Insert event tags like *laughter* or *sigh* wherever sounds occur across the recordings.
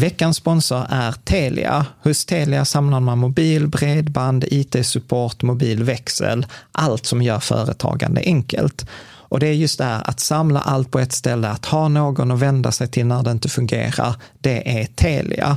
Veckans sponsor är Telia. Hos Telia samlar man mobil, bredband, IT-support, mobilväxel, allt som gör företagande enkelt. Och det är just det här att samla allt på ett ställe, att ha någon att vända sig till när det inte fungerar, det är Telia.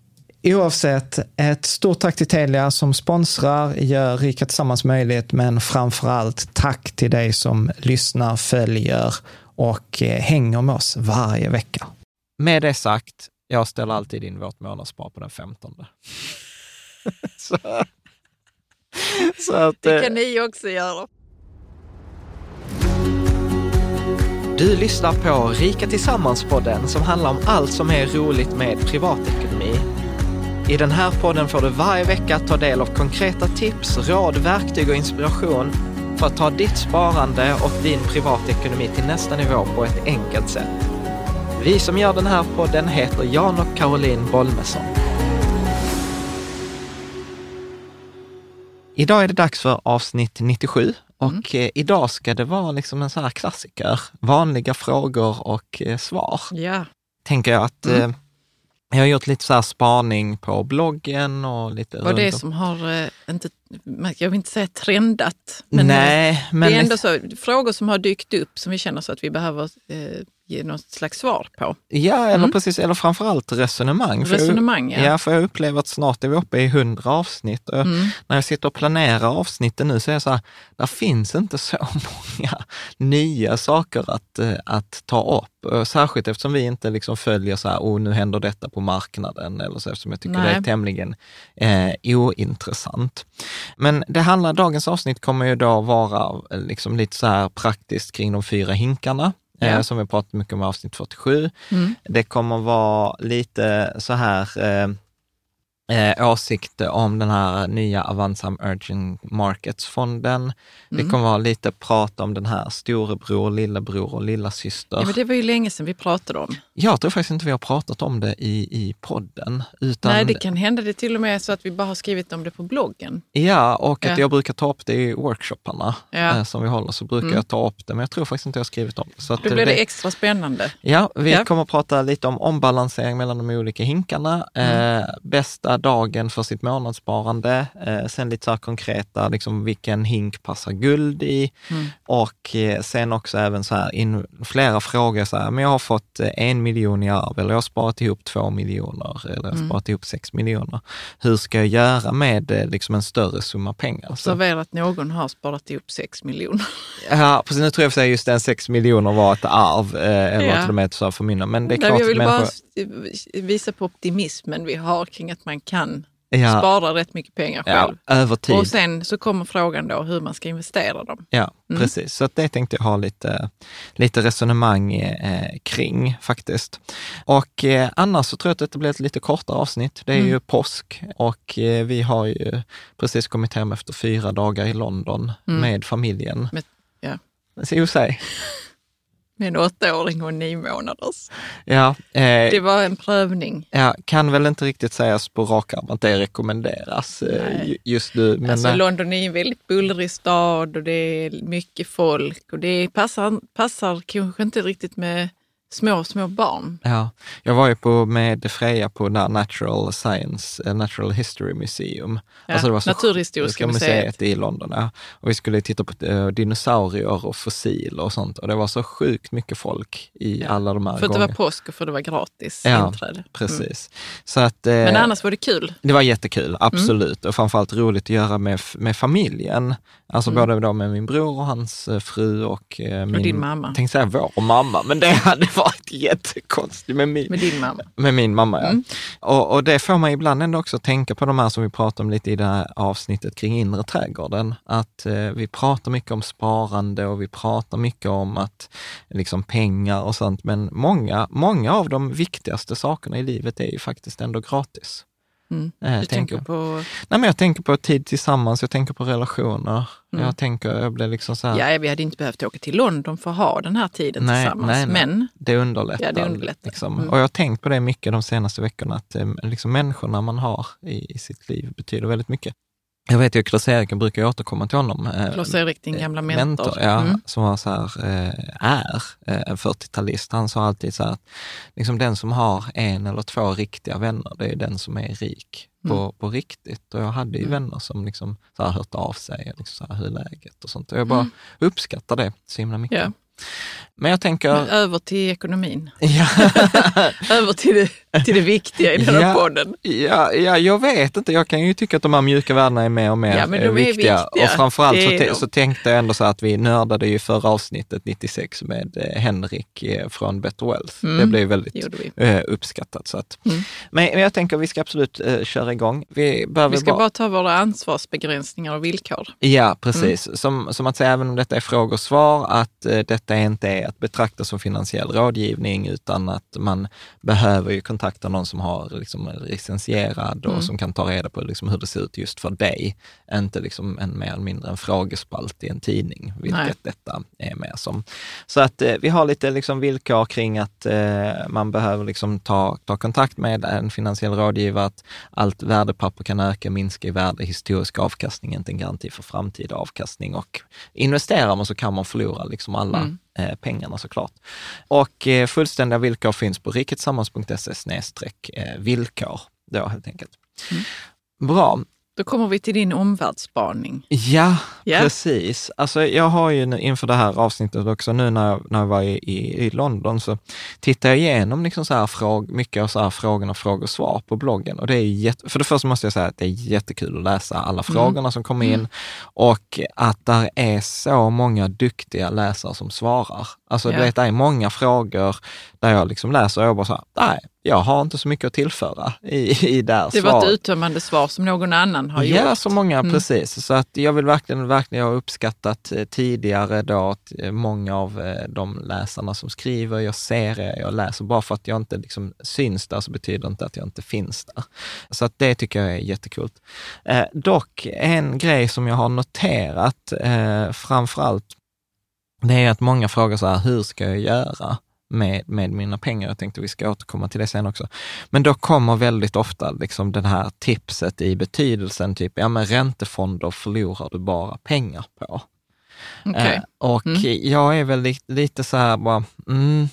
Oavsett, ett stort tack till Telia som sponsrar, gör Rika Tillsammans möjligt, men framför allt tack till dig som lyssnar, följer och eh, hänger med oss varje vecka. Med det sagt, jag ställer alltid in vårt månadsspar på den 15. *laughs* så, så att, det kan eh, ni också göra. Du lyssnar på Rika Tillsammans-podden som handlar om allt som är roligt med privatekonomi i den här podden får du varje vecka ta del av konkreta tips, råd, verktyg och inspiration för att ta ditt sparande och din privatekonomi till nästa nivå på ett enkelt sätt. Vi som gör den här podden heter Jan och Caroline Bolmesson. Idag är det dags för avsnitt 97 och mm. Eh, idag ska det vara liksom en sån här klassiker, vanliga frågor och eh, svar. Ja. Tänker jag att mm. Jag har gjort lite så här spaning på bloggen och lite... Vad det som har, eh, inte, jag vill inte säga trendat, men, Nej, eh, men det är ändå så, frågor som har dykt upp som vi känner så att vi behöver eh, ge något slags svar på. Ja, eller mm. precis, eller framförallt resonemang. Resonemang, jag, ja. ja. för jag upplever att snart är vi uppe i hundra avsnitt. Och mm. När jag sitter och planerar avsnitten nu så är jag så här, där finns inte så *laughs* många nya saker att, eh, att ta upp. Särskilt eftersom vi inte liksom följer så här, oh, nu händer detta på marknaden, eller så, eftersom jag tycker Nej. det är tämligen eh, ointressant. Men det handlar, dagens avsnitt kommer ju då vara eh, liksom lite så här praktiskt kring de fyra hinkarna ja. Eh, som vi pratat mycket om i avsnitt 47. Mm. Det kommer vara lite så här, eh, åsikter om den här nya Avanza Emerging Markets-fonden. Det Mm. kommer vara lite prat om den här storebror, lillebror och lillasyster. Ja, men det var ju länge sedan vi pratade om. Jag tror faktiskt inte vi har pratat om det i, i podden. Utan, Nej, det kan hända det till och med är så att vi bara har skrivit om det på bloggen. Ja, och att Ja. jag brukar ta upp det i workshopparna Ja. eh, som vi håller, så brukar Mm. jag ta upp det, men jag tror faktiskt inte jag har skrivit om det. Så Då blir det extra spännande. Ja, vi Ja. kommer att prata lite om ombalansering mellan de olika hinkarna, Mm. eh, bästa dagen för sitt månadssparande, eh, sen lite så här konkreta, liksom vilken hink passar guld i Mm. och eh, sen också även så här, in, flera frågor så här, men jag har fått eh, en miljon i arv eller jag har sparat ihop två miljoner eller jag har Mm. sparat ihop sex miljoner. Hur ska jag göra med eh, liksom en större summa pengar? Observera att någon har sparat ihop 6 miljoner. ja, precis, nu tror jag sig just den sex miljoner var ett arv, eh, eller Ja. till och med ett så här förmynda, men det är Nej, klart jag vill att bara människor, visa på optimismen vi har kring att man kan ja, spara rätt mycket pengar ja, själv. över tid. Och sen så kommer frågan då hur man ska investera dem. Ja, Mm. precis. Så att det tänkte jag ha lite, lite resonemang eh, kring faktiskt. Och eh, annars så tror jag att detta blir ett lite kortare avsnitt. Det är Mm. ju påsk och eh, vi har ju precis kommit hem efter fyra dagar i London Mm. med familjen. Med- ja. Säg. Med en åttaåring och nio månaders. Ja, eh, Det var en prövning. ja, kan väl inte riktigt sägas på rak arm att det rekommenderas eh, Nej. ju- just nu. Men, alltså eh, London är en väldigt bullrig stad och det är mycket folk och det passar, passar kanske inte riktigt med små, små barn. Ja, jag var ju på, med Freja på Natural Science, eh, Natural History Museum. Ja, Alltså det var så Naturhistoriska sjukt- museet. i London. Ja. Och vi skulle titta på eh, dinosaurier och fossiler och sånt. Och det var så sjukt mycket folk i Ja, alla de här För att det gångerna. var påsk och för att det var gratis Ja, inträde. Mm. Precis. Så att, eh, Men annars var det kul. det var jättekul, absolut. Mm. Och framförallt roligt att göra med, med familjen. Alltså Mm. både då med min bror och hans eh, fru och eh, min... din mamma. Tänkte säga vår mamma, men det hade varit jättekonstigt med min, Med din mamma. med min mamma, ja. Mm. Och, och det får man ibland ändå också tänka på de här som vi pratade om lite i det här avsnittet kring inre trädgården. Att eh, vi pratar mycket om sparande och vi pratar mycket om att liksom pengar och sånt. Men många, många av de viktigaste sakerna i livet är ju faktiskt ändå gratis. Mm. Eh, Du tänker på, Nej, men jag tänker på tid tillsammans, jag tänker på relationer. Mm. Jag tänker, jag blir liksom så här, ja vi hade inte behövt åka till London för att ha den här tiden Nej, tillsammans. nej, nej. Men det underlättar. Ja, det underlättar. Liksom. Mm. Och jag har tänkt på det mycket de senaste veckorna, att eh, liksom människorna man har i, i sitt liv betyder väldigt mycket. Jag vet ju Klas-Erik, jag brukar återkomma till honom. eh, Klas-Erik, din gamla mentor. ja, Mm. som var så här, eh, är eh, en 40-talist. Han sa alltid så här, att liksom den som har en eller två riktiga vänner, det är den som är rik på, Mm. på riktigt. Och jag hade ju Mm. vänner som liksom så här hört av sig, liksom så här, hur läget och sånt. Och jag bara Mm. uppskattar det så himla mycket. Ja. Men jag tänker, Men över till ekonomin. ja, *laughs* över till det, till det viktiga i den här *laughs* Ja. podden. Ja, ja, jag vet inte. Jag kan ju tycka att de här mjuka värdena är mer och mer Ja, men de eh, är viktiga. viktiga. Och framförallt så, de. så tänkte jag ändå så att vi nördade ju förra avsnittet 96 med eh, Henrik eh, från Better Wealth. Mm. Det blev väldigt Det uppskattat. Så att. Mm. men, jag tänker att vi ska absolut köra igång. Vi, Vi ska bara ta våra ansvarsbegränsningar och villkor. Ja, precis. Mm. Som, som att säga, även om detta är frågor och svar, att detta inte är att betrakta som finansiell rådgivning, utan att man behöver ju kontakta någon som har liksom, är licensierad och Mm. som kan ta reda på liksom, hur det ser ut just för dig. Inte liksom en mer eller mindre en frågespalt i en tidning, vilket Nej. detta är mer som. Så att eh, vi har lite liksom, villkor kring att eh, man behöver liksom, ta, ta kontakt med en finansiell rådgivare, att allt värdepapper kan öka, minska i värde, historisk avkastning är inte en garanti för framtida avkastning och investerar man så kan man förlora liksom alla Mm. Eh, pengarna såklart. Och eh, fullständiga villkor finns på riketsammans.se eh, villkor då helt enkelt. Mm. Bra. Då kommer vi till din omvärldsspaning. Ja, Ja. precis. Alltså jag har ju nu inför det här avsnittet också, nu när jag, när jag var i, i, i London, så tittade jag igenom liksom så här fråg, mycket av så här frågor och frågor och svar på bloggen. Och det är jätte, för det första måste jag säga att det är jättekul att läsa alla frågorna som kommer in och att där är så många duktiga läsare som svarar. Alltså Ja. du vet, det är många frågor där jag liksom läser och jag bara så här, nej, jag har inte så mycket att tillföra i, i det här Det var svaret. ett uttömmande svar som någon annan har Ja, gjort. så många, Mm. precis. Så att jag vill verkligen, verkligen ha uppskattat eh, tidigare då att eh, många av eh, de läsarna som skriver, jag ser er, jag läser. Bara för att jag inte liksom syns där så betyder inte att jag inte finns där. Så att det tycker jag är jättekult. Eh, dock, en grej som jag har noterat eh, framför allt, det är att många frågar så här, hur ska jag göra? Med, med mina pengar. Jag tänkte vi ska återkomma till det sen också. Men då kommer väldigt ofta liksom det här tipset i betydelsen, typ, ja men räntefonder förlorar du bara pengar på. Okej. Eh, och Mm. jag är väl lite, lite så här bara, mm,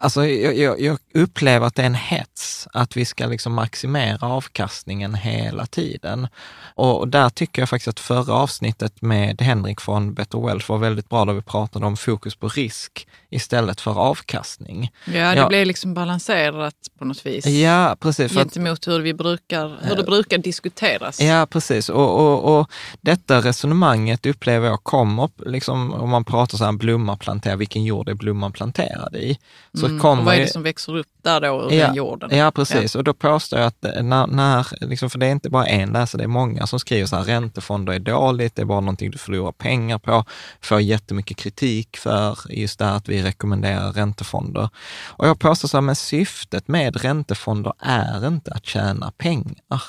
alltså jag, jag, jag upplever att det är en hets att vi ska liksom maximera avkastningen hela tiden. Och, och där tycker jag faktiskt att förra avsnittet med Henrik från Better Wealth var väldigt bra, där vi pratade om fokus på risk istället för avkastning. Ja, det Ja. blev liksom balanserat på något vis. Ja, precis. För att, Gentemot hur, vi brukar, hur det brukar diskuteras. Ja, precis. Och, och, och detta resonemanget upplever jag kommer, liksom, om man pratar så här, blomma plantera, vilken jord är blomman planterad i? Så Mm. kommer och vad är det som växer upp där då ur Ja, den jorden? Ja, precis. Och då påstår jag att eh, när, när liksom, för det är inte bara en läsare, det är många som skriver så här, räntefonder är dåligt, det är bara någonting du förlorar pengar på, får jättemycket kritik för just det här att vi rekommenderar räntefonder. Och jag påstår så här, men syftet med räntefonder är inte att tjäna pengar.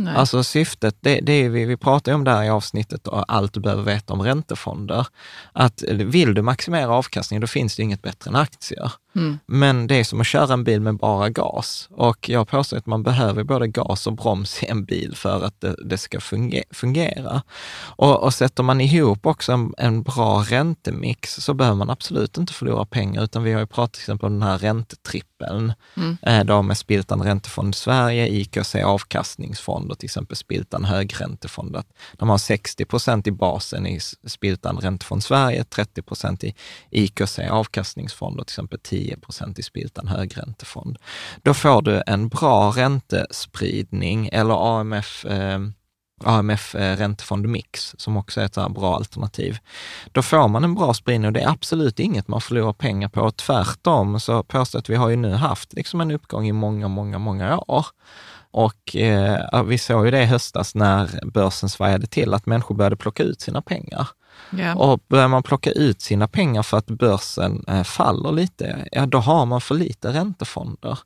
Nej. Alltså syftet, det, det vi, vi pratar ju om det här i avsnittet, och allt du behöver veta om räntefonder. Att vill du maximera avkastningen, då finns det inget bättre än aktier. Mm. Men det är som att köra en bil med bara gas. Och jag påstår att man behöver både gas och broms i en bil för att det, det ska funge, fungera. Och, och sätter man ihop också en, en bra räntemix så behöver man absolut inte förlora pengar, utan vi har ju pratat till exempel om den här räntetrippeln. Mm. Eh, då med Spiltan Räntefond Sverige, IKC Avkastningsfond och till exempel Spiltan Högräntefond. Att de har 60 procent i basen i Spiltan Räntefond Sverige, 30 procent i IKC Avkastningsfond och till exempel 10 procent i Spiltan Högräntefond. Då får du en bra räntespridning eller AMF eh, AMF eh, räntefond mix, som också är ett så här bra alternativ. Då får man en bra spridning och det är absolut inget man förlorar pengar på. Tvärtom så påstår jag att vi har ju nu haft liksom en uppgång i många, många, många år. Och eh, vi såg ju det i höstas när börsen svajade till, att människor började plocka ut sina pengar. Yeah. Och börjar man plocka ut sina pengar för att börsen eh, faller lite, ja då har man för lite räntefonder.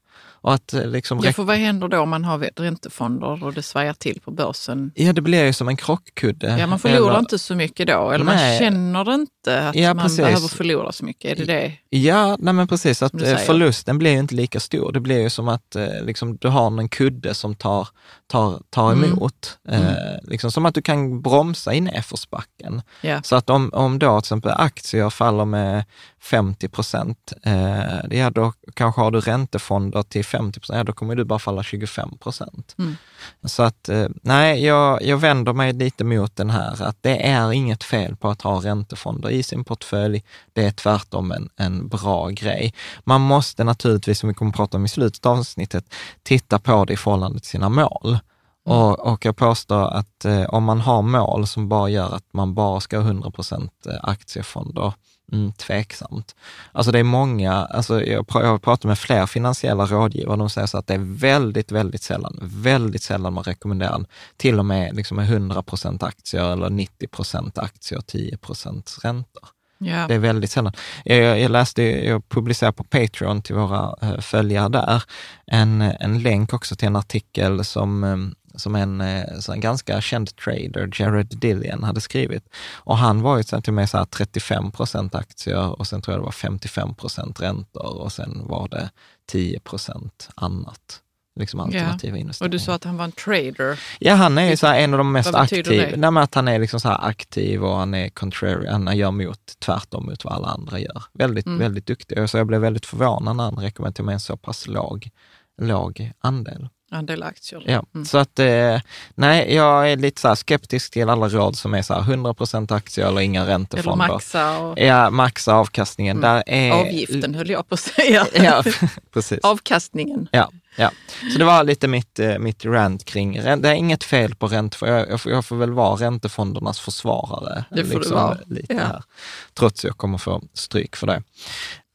Och att eh, liksom ja, för vad händer då om man har räntefonder och det svajar till på börsen? Ja, det blir ju som en krockkudde. Ja, man förlorar Eller- inte så mycket då, eller Nej. man känner inte att Ja, man precis. behöver förlora så mycket. Är det det? Ja, nej men precis. Att eh, förlusten blir ju inte lika stor. Det blir ju som att eh, liksom, du har en kudde som tar, tar, tar Mm. emot. Eh, liksom som att du kan bromsa i nedförsbacken. Ja. Så att om, om då till exempel aktier faller med 50 procent, eh, ja då kanske har du räntefonder till 50 procent, ja då kommer du bara falla 25 procent. Mm. Så att eh, nej, jag, jag vänder mig lite mot den här, att det är inget fel på att ha räntefonder i sin portfölj. Det är tvärtom en, en bra grej. Man måste naturligtvis, som vi kommer att prata om i slutet av avsnittet, titta på det i förhållande till sina mål. Och, och jag påstår att eh, om man har mål som bara gör att man bara ska ha 100% aktiefonder, mm, tveksamt. Alltså det är många, alltså jag, pr- jag har pratat med fler finansiella rådgivare, de säger så att det är väldigt, väldigt sällan, väldigt sällan man rekommenderar till och med liksom med 100% aktier eller 90% aktier och 10 räntor. Ja. Det är väldigt sällan. Jag, jag läste, jag publicerar på Patreon till våra eh, följare där, en, en länk också till en artikel som, eh, som en, eh, så en ganska känd trader, Jared Dillian, hade skrivit. Och han var ju sen till och med så här 35 procent aktier och sen tror jag det var 55 procent räntor och sen var det 10 procent annat. Liksom alternativa investeringar. Och du sa att han var en trader. Ja, han är så en av de mest aktiva. det? Nej, att han är liksom så aktiv och han är contrarian. Han gör mot, tvärtom mot vad alla andra gör. Väldigt, Mm. väldigt duktig. Så jag blev väldigt förvånad när han rekommenderade mig en så pass låg, låg andel. Andel aktier. Ja, Mm. så att eh, nej, jag är lite så skeptisk till alla råd som är så här 100% aktier eller inga Eller räntefonder. maxa och Ja, maxa avkastningen. Mm. Där är, avgiften höll jag på att säga. Ja, *laughs* precis. Avkastningen. Ja, ja. Så det var lite mitt, eh, mitt rant kring, det är inget fel på räntefonder, jag, jag, får- väl vara räntefondernas försvarare. liksom, Det får du vara. Lite Ja. här, trots att jag kommer få stryk för det.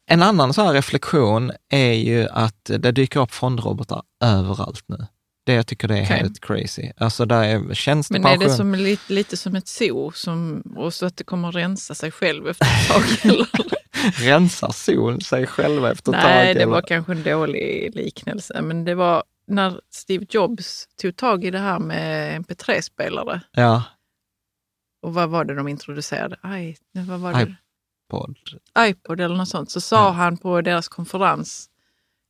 En annan så reflektion är ju att det dyker upp fondrobotar överallt nu. Det jag tycker det är Okej. helt crazy. Alltså där är Men är tjänstepension. det som, lite, lite som ett zoo som, och så att det kommer att rensa sig själv efter ett tag? *laughs* Rensar sol sig själva efter ett Nej, tag? det eller? var kanske en dålig liknelse. Men det var när Steve Jobs tog tag i det här med MP3-spelare. Ja, Och vad var det de introducerade? Aj, vad var det? Podd. iPod eller något sånt. Så sa han på deras konferens,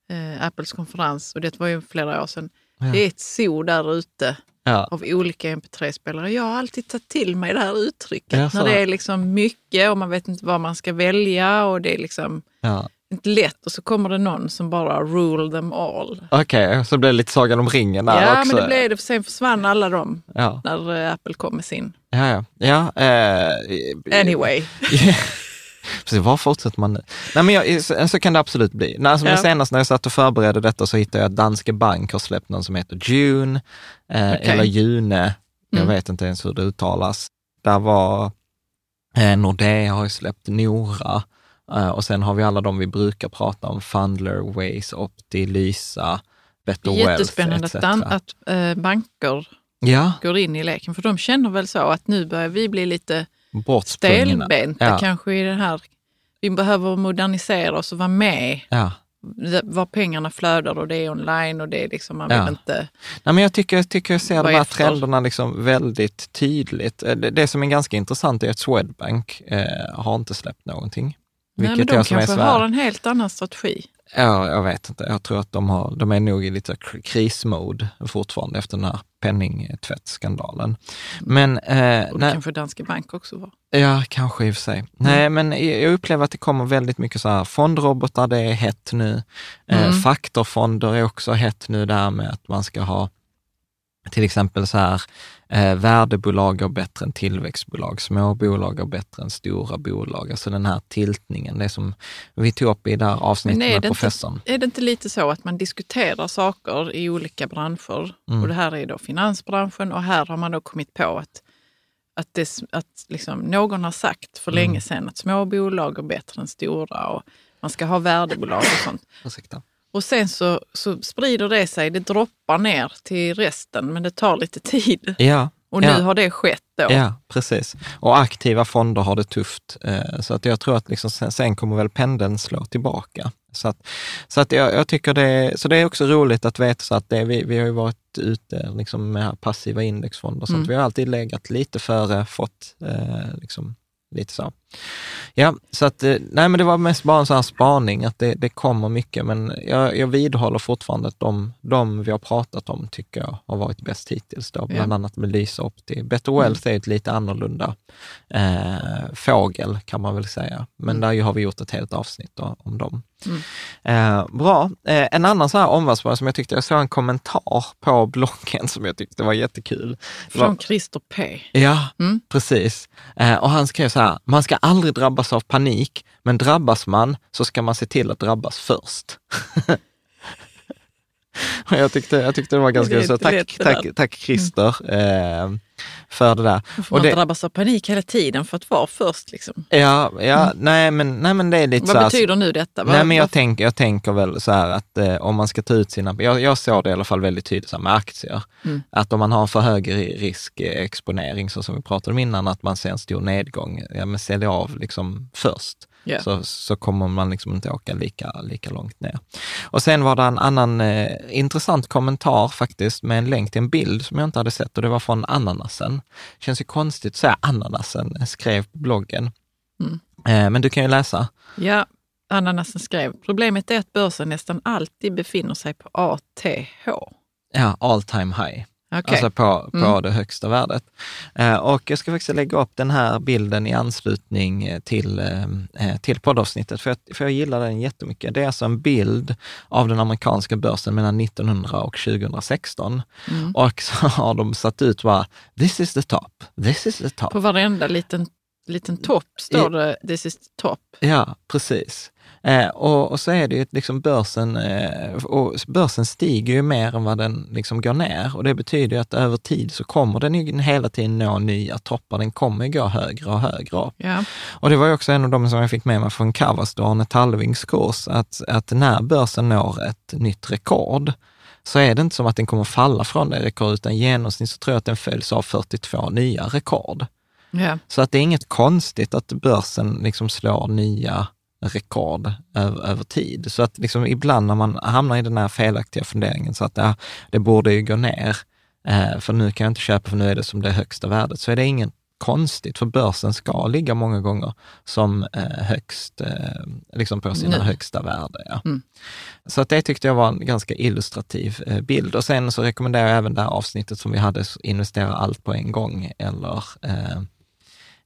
eh, Apples konferens, och det var ju flera år sedan, Ja. det är ett zoo där ute Ja, av olika MP3-spelare. Jag har alltid tagit till mig det här uttrycket. När det är liksom mycket och man vet inte vad man ska välja och det är liksom ja. inte lätt och så kommer det någon som bara rule them all. Okej, så blev det lite Sagan om ringen där ja, också. men det blev det. för Sen försvann alla dem Ja, när eh, Apple kom med sin. ja, ja. ja eh, Anyway. *laughs* Precis, var fortsätter man nu? Nej, men jag, så, så kan det absolut bli. Nej, alltså, Ja. Senast när jag satt och förberedde detta så hittade jag att Danske Bank har släppt någon som heter June, eh, Okej. eller June, jag Mm. vet inte ens hur det uttalas. Där var eh, Nordea har ju släppt Nora eh, och sen har vi alla de vi brukar prata om, Fundler, Waze, Opti, Lysa, Better Wealth Jättespännande etc. att, eh, banker Ja, går in i leken. För de känner väl så att nu börjar vi bli lite. Stelbenta Ja. kanske i den här. Vi behöver modernisera oss och vara med Ja. var pengarna flödar och det är online och det är liksom, man Ja. vill inte... Nej, men jag tycker, jag tycker jag ser de här efter? trenderna liksom väldigt tydligt. Eh, Det, det som är ganska intressant är att Swedbank eh, har inte släppt någonting. Nej, men Vilket de kanske har en helt annan strategi. Ja, jag vet inte. Jag tror att de, har, de är nog i lite kr- krismode fortfarande efter den här penningtvättskandalen. Men, eh, Och nej, kanske Danske Bank också var. ja, kanske i och för sig. Nej, men jag upplever att det kommer väldigt mycket så här fondrobotar, det är hett nu. Eh, Mm. faktorfonder är också hett nu där med att man ska ha till exempel så här, eh, värdebolag går bättre än tillväxtbolag, små bolag går bättre än stora bolag. Alltså den här tiltningen, det som vi tog upp i det här avsnittet med det inte- professorn. Är det inte lite så att man diskuterar saker i olika branscher? Mm. Och det här är då finansbranschen och här har man då kommit på att, att, det, att liksom, någon har sagt för Mm. länge sedan att små bolag är bättre än stora och man ska ha värdebolag och sånt. Ursäkta. Och sen så, så sprider det sig, det droppar ner till resten men det tar lite tid. Ja, Och nu Ja. har det skett då. ja, precis. Och aktiva fonder har det tufft. Eh, Så att jag tror att liksom sen, kommer väl pendeln slå tillbaka. Så att, så att jag, jag tycker det, så det är också roligt att veta så att det, vi, vi har ju varit ute liksom med passiva indexfonder sånt. Mm. Vi har alltid legat lite före, fått eh, liksom lite så. Ja, så att, eh, nej men det var mest bara en sån här spaning att det, det kommer mycket, men jag, jag vidhåller fortfarande att de, de vi har pratat om tycker jag har varit bäst hittills då, bland Ja. annat med Lysa Opti. Better Wealth är ett lite annorlunda eh, fågel kan man väl säga, men där ju har vi gjort ett helt avsnitt då, om dem. Mm. Eh, bra. Eh, en annan så här omvärldsbana som jag tyckte, jag såg en kommentar på bloggen som jag tyckte var jättekul. Det var- Från Christer P. Ja, Mm. precis. Eh, och han skrev så här, man ska aldrig drabbas av panik, men drabbas man så ska man se till att drabbas först. *laughs* *laughs* Jag, tyckte, jag tyckte det var ganska Det så. Tack, det tack, där. tack Christer eh, för det där. Får Och man det, drabbas av panik hela tiden för att vara först? Liksom. ja, ja nej, men, nej, men det är lite så Vad betyder nu detta? Nej, Vad- men jag, vad- tänker, jag tänker väl så här att eh, om man ska ta ut sina, jag, jag såg det i alla fall väldigt tydligt så med aktier, Mm. att om man har en för hög ri- riskexponering, så som vi pratade om innan, att man ser en stor nedgång, ja men sälj av liksom först, Ja. så, så kommer man liksom inte åka lika, lika långt ner. Och sen var det en annan eh, intressant kommentar faktiskt, med en länk till en bild som jag inte hade sett och det var från ananasen. Känns ju konstigt att säga ananasen, skrev på bloggen. Mm. Eh, men du kan ju läsa. Ja, Ananasen skrev, problemet är att börsen nästan alltid befinner sig på ATH. Ja, all time high. Okej. alltså på, på Mm. det högsta värdet. Eh, och jag ska faktiskt lägga upp den här bilden i anslutning eh, till, eh, till poddavsnittet, för jag, för jag gillar den jättemycket. Det är alltså en bild av den amerikanska börsen mellan 1900 och 2016. Mm. Och så har de satt ut bara, this is the top, this is the top. På varenda liten, liten topp står det this is the top. Ja, precis. Eh, och, och så är det ju liksom börsen, eh, och börsen stiger ju mer än vad den liksom går ner. Och det betyder ju att över tid så kommer den ju hela tiden nå nya toppar. Den kommer gå högre och högre upp. Ja. Och det var ju också en av de som jag fick med mig från Kavas, Arne Tallvings kurs, att, att när börsen når ett nytt rekord, så är det inte som att den kommer falla från det rekordet, utan i genomsnitt så tror jag att den följs av 42 nya rekord. Ja. Så att det är inget konstigt att börsen liksom slår nya rekord över, över tid. Så att liksom ibland när man hamnar i den här felaktiga funderingen, så att ja, det borde ju gå ner, eh, för nu kan jag inte köpa för nu är det som det högsta värdet, så är det inget konstigt, för börsen ska ligga många gånger som eh, högst, eh, liksom på sina Nu. högsta värde. Ja. Mm. Så att det tyckte jag var en ganska illustrativ eh, bild. Och sen så rekommenderar jag även det här avsnittet som vi hade, investera allt på en gång eller eh,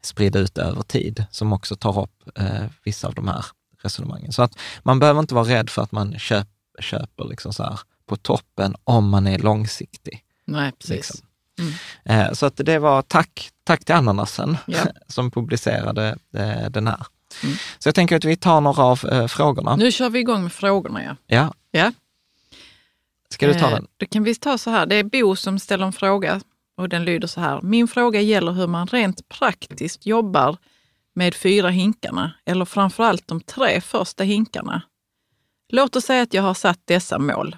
sprida ut över tid, som också tar upp eh, vissa av de här resonemangen. Så att man behöver inte vara rädd för att man köp, köper liksom så här på toppen om man är långsiktig. Nej, precis. Liksom. Eh, så att det var tack, tack till Ananasen Ja. *laughs* som publicerade eh, den här. Mm. Så jag tänker att vi tar några av eh, frågorna. Nu kör vi igång med frågorna. Ja. Ja, Ja. ska du ta Eh, den? Då kan vi ta så här. Det är Bo som ställer en fråga och den lyder så här. Min fråga gäller hur man rent praktiskt jobbar med fyra hinkarna, eller framförallt de tre första hinkarna. Låt oss säga att jag har satt dessa mål.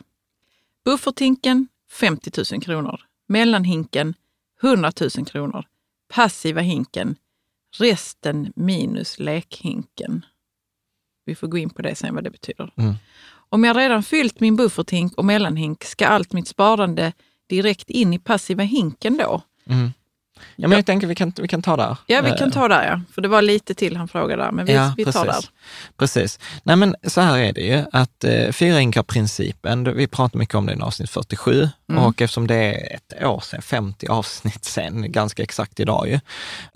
Bufferthinken 50 000 kronor. Mellanhinken 100 000 kronor. Passiva hinken resten minus lekhinken. Vi får gå in på det sen vad det betyder. Mm. Om jag redan fyllt min bufferthink och mellanhink, ska allt mitt sparande direkt in i passiva hinken då? Mm. Ja, men jag tänker vi kan, vi kan ta där. Ja, vi Eh, kan ta där ja. För det var lite till han frågade där, men vi, vi tar där. Precis. Nej, men så här är det ju, att eh, det- vi pratar mycket om det i avsnitt 47 Mm. och eftersom det är ett år sedan, 50 avsnitt sedan, ganska exakt idag ju,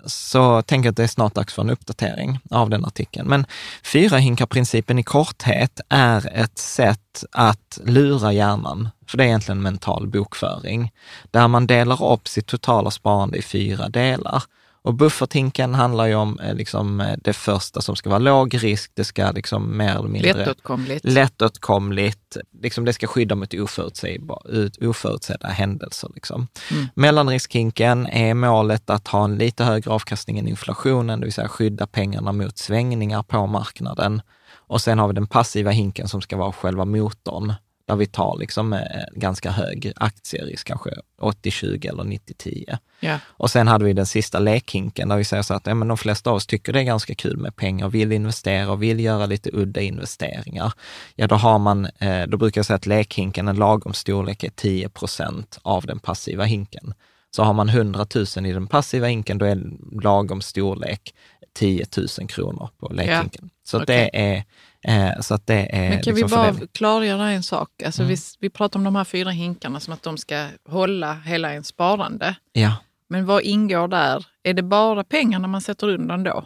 så tänker jag att det är snart dags för en uppdatering av den artikeln. Men fyra hinkar-principen i korthet är ett sätt att lura hjärnan, för det är egentligen mental bokföring, där man delar upp sitt totala sparande i fyra delar. Och bufferthinken handlar ju om eh, liksom, eh, det första som ska vara låg risk, det ska liksom mer eller mindre Lättåtkomligt. lättåtkomligt, liksom det ska skydda mot oförutsedda händelser. Liksom. Mm. Mellanriskhinken är målet att ha en lite högre avkastning än inflationen, det vill säga skydda pengarna mot svängningar på marknaden. Och sen har vi den passiva hinken som ska vara själva motorn, där vi tar liksom eh, ganska hög aktierisk, kanske 80-20 eller 90-10. ja. Och sen hade vi den sista lekhinken där vi säger så att ja, men de flesta av oss tycker det är ganska kul med pengar, vill investera och vill göra lite udda investeringar. Ja, då har man, eh, då brukar jag säga att lekhinken, en lagom storlek är 10 procent av den passiva hinken. Så har man 100 000 i den passiva hinken, då är lagom storlek 10 000 kronor på lekhinken. Så, att okej. det är, eh, så att det är Men kan vi liksom bara fördelning. klargöra en sak? Alltså Mm. vi, vi pratar om de här fyra hinkarna som att de ska hålla hela ens sparande. Ja. Men vad ingår där? Är det bara pengarna man sätter undan då?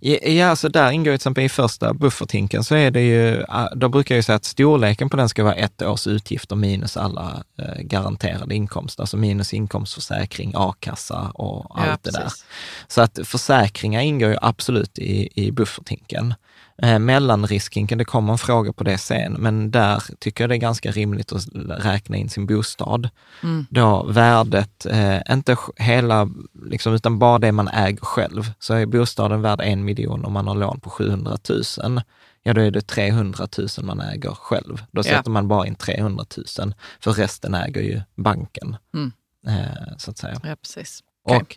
Ja, Ja, så där ingår till exempel i första bufferthinken så är det ju, ah, då brukar jag ju säga att storleken på den ska vara ett års utgifter minus alla eh, garanterade inkomster, alltså minus inkomstförsäkring, a-kassa och allt det där. Så att försäkringar ingår ju absolut i, i bufferthinken. Eh, mellanriskhinken, det kommer en fråga på det sen, men där tycker jag det är ganska rimligt att räkna in sin bostad. Mm. Då värdet, eh, inte hela, liksom, utan bara det man äger själv. Så är bostaden värd en miljon om man har lån på 700 000, ja då är det 300 000 man äger själv. Då Ja. sätter man bara in 300 000, för resten äger ju banken, Mm. eh, så att säga. Ja, precis. Okej. Och,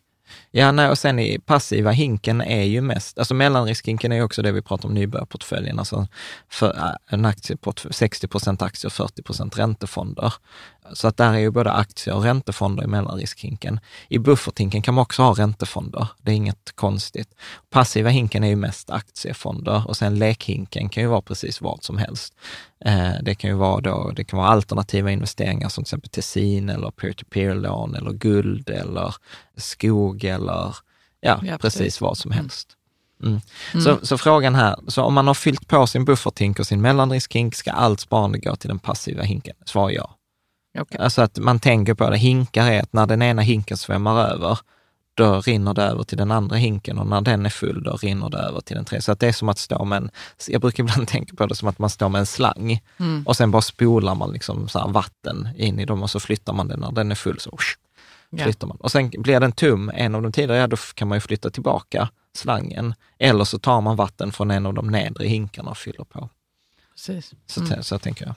ja, nej, och sen i passiva hinken är ju mest, alltså mellanriskhinken är ju också det vi pratar om nybörjarportföljen, alltså för äh, en aktieportfölj, 60 procent aktier och 40 procent räntefonder. Så att där är ju både aktier och räntefonder i mellanriskhinken. I bufferthinken kan man också ha räntefonder. Det är inget konstigt. Passiva hinken är ju mest aktiefonder och sen lekhinken kan ju vara precis vad som helst. Eh, det kan ju vara då, det kan vara alternativa investeringar som till exempel Tessin eller peer-to-peer-lån eller guld eller skog eller ja, Ja, precis. precis. vad som helst. Mm. Så, så frågan här, så om man har fyllt på sin bufferthink och sin mellanriskhink, ska allt sparande gå till den passiva hinken? Svar ja. Okej. Alltså att man tänker på det, hinkar är att när den ena hinken svämmar över, då rinner det över till den andra hinken och när den är full, då rinner det över till den tredje. Så att det är som att stå med en, jag brukar ibland *laughs* tänka på det som att man står med en slang Mm. och sen bara spolar man liksom så vatten in i dem och så flyttar man den när den är full. så flyttar man. Och sen blir den tum en av de tidigare, ja då kan man ju flytta tillbaka slangen. Eller så tar man vatten från en av de nedre hinkarna och fyller på. Precis. Så, Mm. så tänker jag.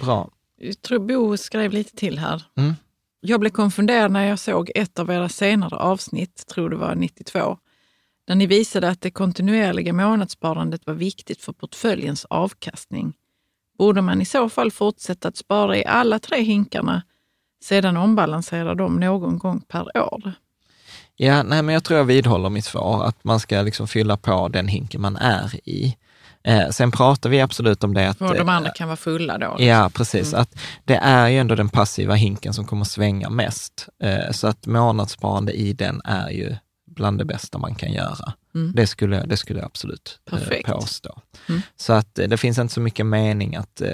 Bra. Jag tror Bo skrev lite till här. Mm. Jag blev konfunderad när jag såg ett av era senare avsnitt, tror det var 92, där ni visade att det kontinuerliga månadssparandet var viktigt för portföljens avkastning. Borde man i så fall fortsätta att spara i alla tre hinkarna, sedan ombalansera dem någon gång per år? Ja, nej, men jag tror jag vidhåller mitt svar, att man ska liksom fylla på den hinken man är i. Eh, sen pratar vi absolut om det att... För de eh, andra kan vara fulla då. Ja, precis. Att det är ju ändå den passiva hinken som kommer svänga mest. Eh, så att månadssparande i den är ju bland det bästa man kan göra. Mm. Det, skulle, det skulle jag absolut eh, påstå. Mm. Så att eh, det finns inte så mycket mening att... eh,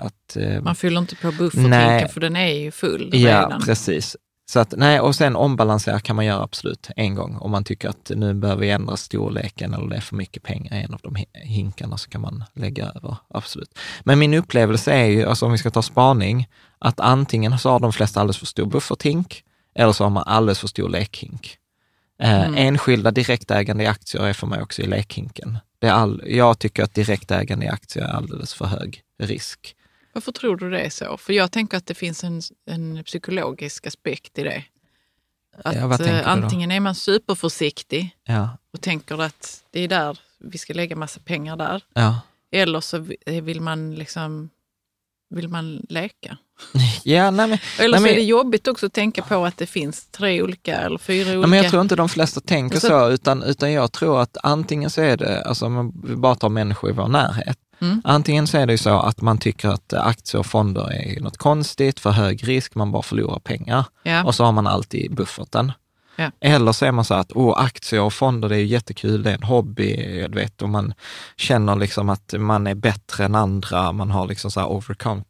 att eh, Man fyller inte på bufferthinken för den är ju full Ja, redan. precis. Så att, nej, och sen ombalansera kan man göra absolut en gång. Om man tycker att nu behöver vi ändra storleken eller det är för mycket pengar i en av de hi- hinkarna så kan man lägga över, absolut. Men min upplevelse är ju, alltså om vi ska ta spaning, att antingen så har de flesta alldeles för stor bufferthink eller så har man alldeles för stor lekhink. Eh, Mm. Enskilda direktägande i aktier är för mig också i lekhinken. Det all, jag tycker att direktägande i aktier är alldeles för hög risk. Varför tror du det är så? För jag tänker att det finns en, en psykologisk aspekt i det. Att Ja, eh, antingen är man superförsiktig Ja, och tänker att det är där vi ska lägga massa pengar där. ja. Eller så vi- vill man liksom vill man leka. *laughs* ja nej, men, Eller Nej, så men- är det jobbigt också att tänka på att det finns tre olika eller fyra olika. Ja, men jag tror inte de flesta tänker så- så, utan, utan jag tror att antingen så är det, alltså om vi bara tar människor i vår närhet, Mm. antingen så är det ju så att man tycker att aktier och fonder är något konstigt, för hög risk, man bara förlorar pengar ja. och så har man allt i bufferten. Ja. Eller så är man så att oh, aktier och fonder, det är jättekul, det är en hobby, du vet, och man känner liksom att man är bättre än andra, man har liksom så här overcome,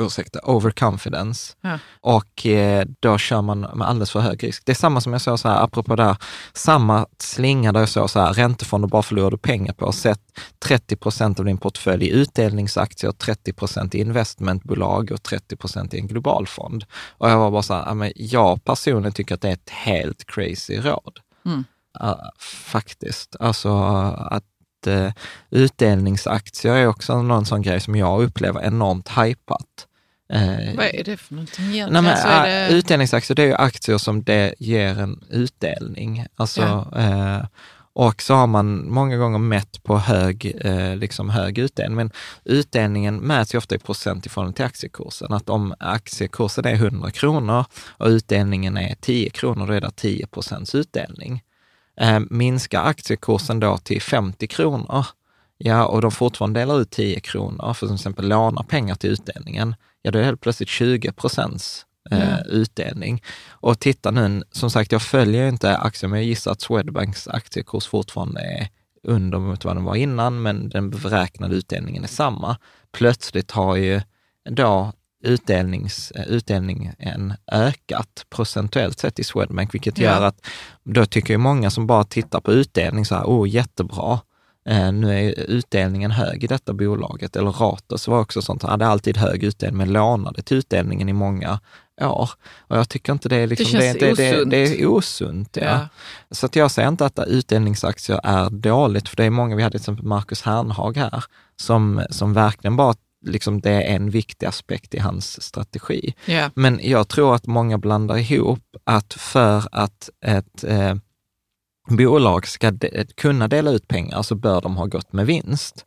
ursäkta, overconfidence. Ja. Och eh, då kör man med alldeles för hög risk. Det är samma som jag sa så här, apropå det här, samma slinga där jag sa så här, räntefonder bara förlorar du pengar på. Sätt 30 procent av din portfölj i utdelningsaktier, 30 procent i investmentbolag och 30 procent i en global fond. Och jag var bara så här, men jag personligen tycker att det är ett helt crazy råd. Mm. Ja, faktiskt. Alltså att eh, utdelningsaktier är också någon sån grej som jag upplever enormt hypat. Eh, Vad är det för någonting egentligen? Nej, men, så är äh, det... Utdelningsaktier, det är ju aktier som det ger en utdelning. Alltså, eh, och så har man många gånger mätt på hög, eh, liksom hög utdelning. Men utdelningen mäts ju ofta i procent i förhållande till aktiekursen. Att om aktiekursen är 100 kronor och utdelningen är 10 kronor, då är det 10 procents utdelning. Eh, minskar aktiekursen då till 50 kronor, ja, och de fortfarande delar ut 10 kronor, för till exempel lånar pengar till utdelningen, ja då är det helt plötsligt 20 procents eh, Ja. utdelning. Och titta nu, som sagt, jag följer inte aktier, men jag gissar att Swedbanks aktiekurs fortfarande är under mot vad den var innan, men den beräknade utdelningen är samma. Plötsligt har ju då utdelnings, eh, utdelningen ökat procentuellt sett i Swedbank, vilket Ja. gör att då tycker ju många som bara tittar på utdelning så här, oh jättebra, eh, nu är utdelningen hög i detta bolaget. Eller Ratos var också sånt, hade alltid hög utdelning, men lånade till utdelningen i många år. Och jag tycker inte det är liksom, det, det, osunt. det är osunt. Ja. Ja. Så att jag säger inte att utdelningsaktier är dåligt, för det är många, vi hade till exempel Marcus Hernhag här, som, som verkligen bara, liksom, det är en viktig aspekt i hans strategi. Ja. Men jag tror att många blandar ihop att för att ett eh, bolag ska de, kunna dela ut pengar så bör de ha gått med vinst.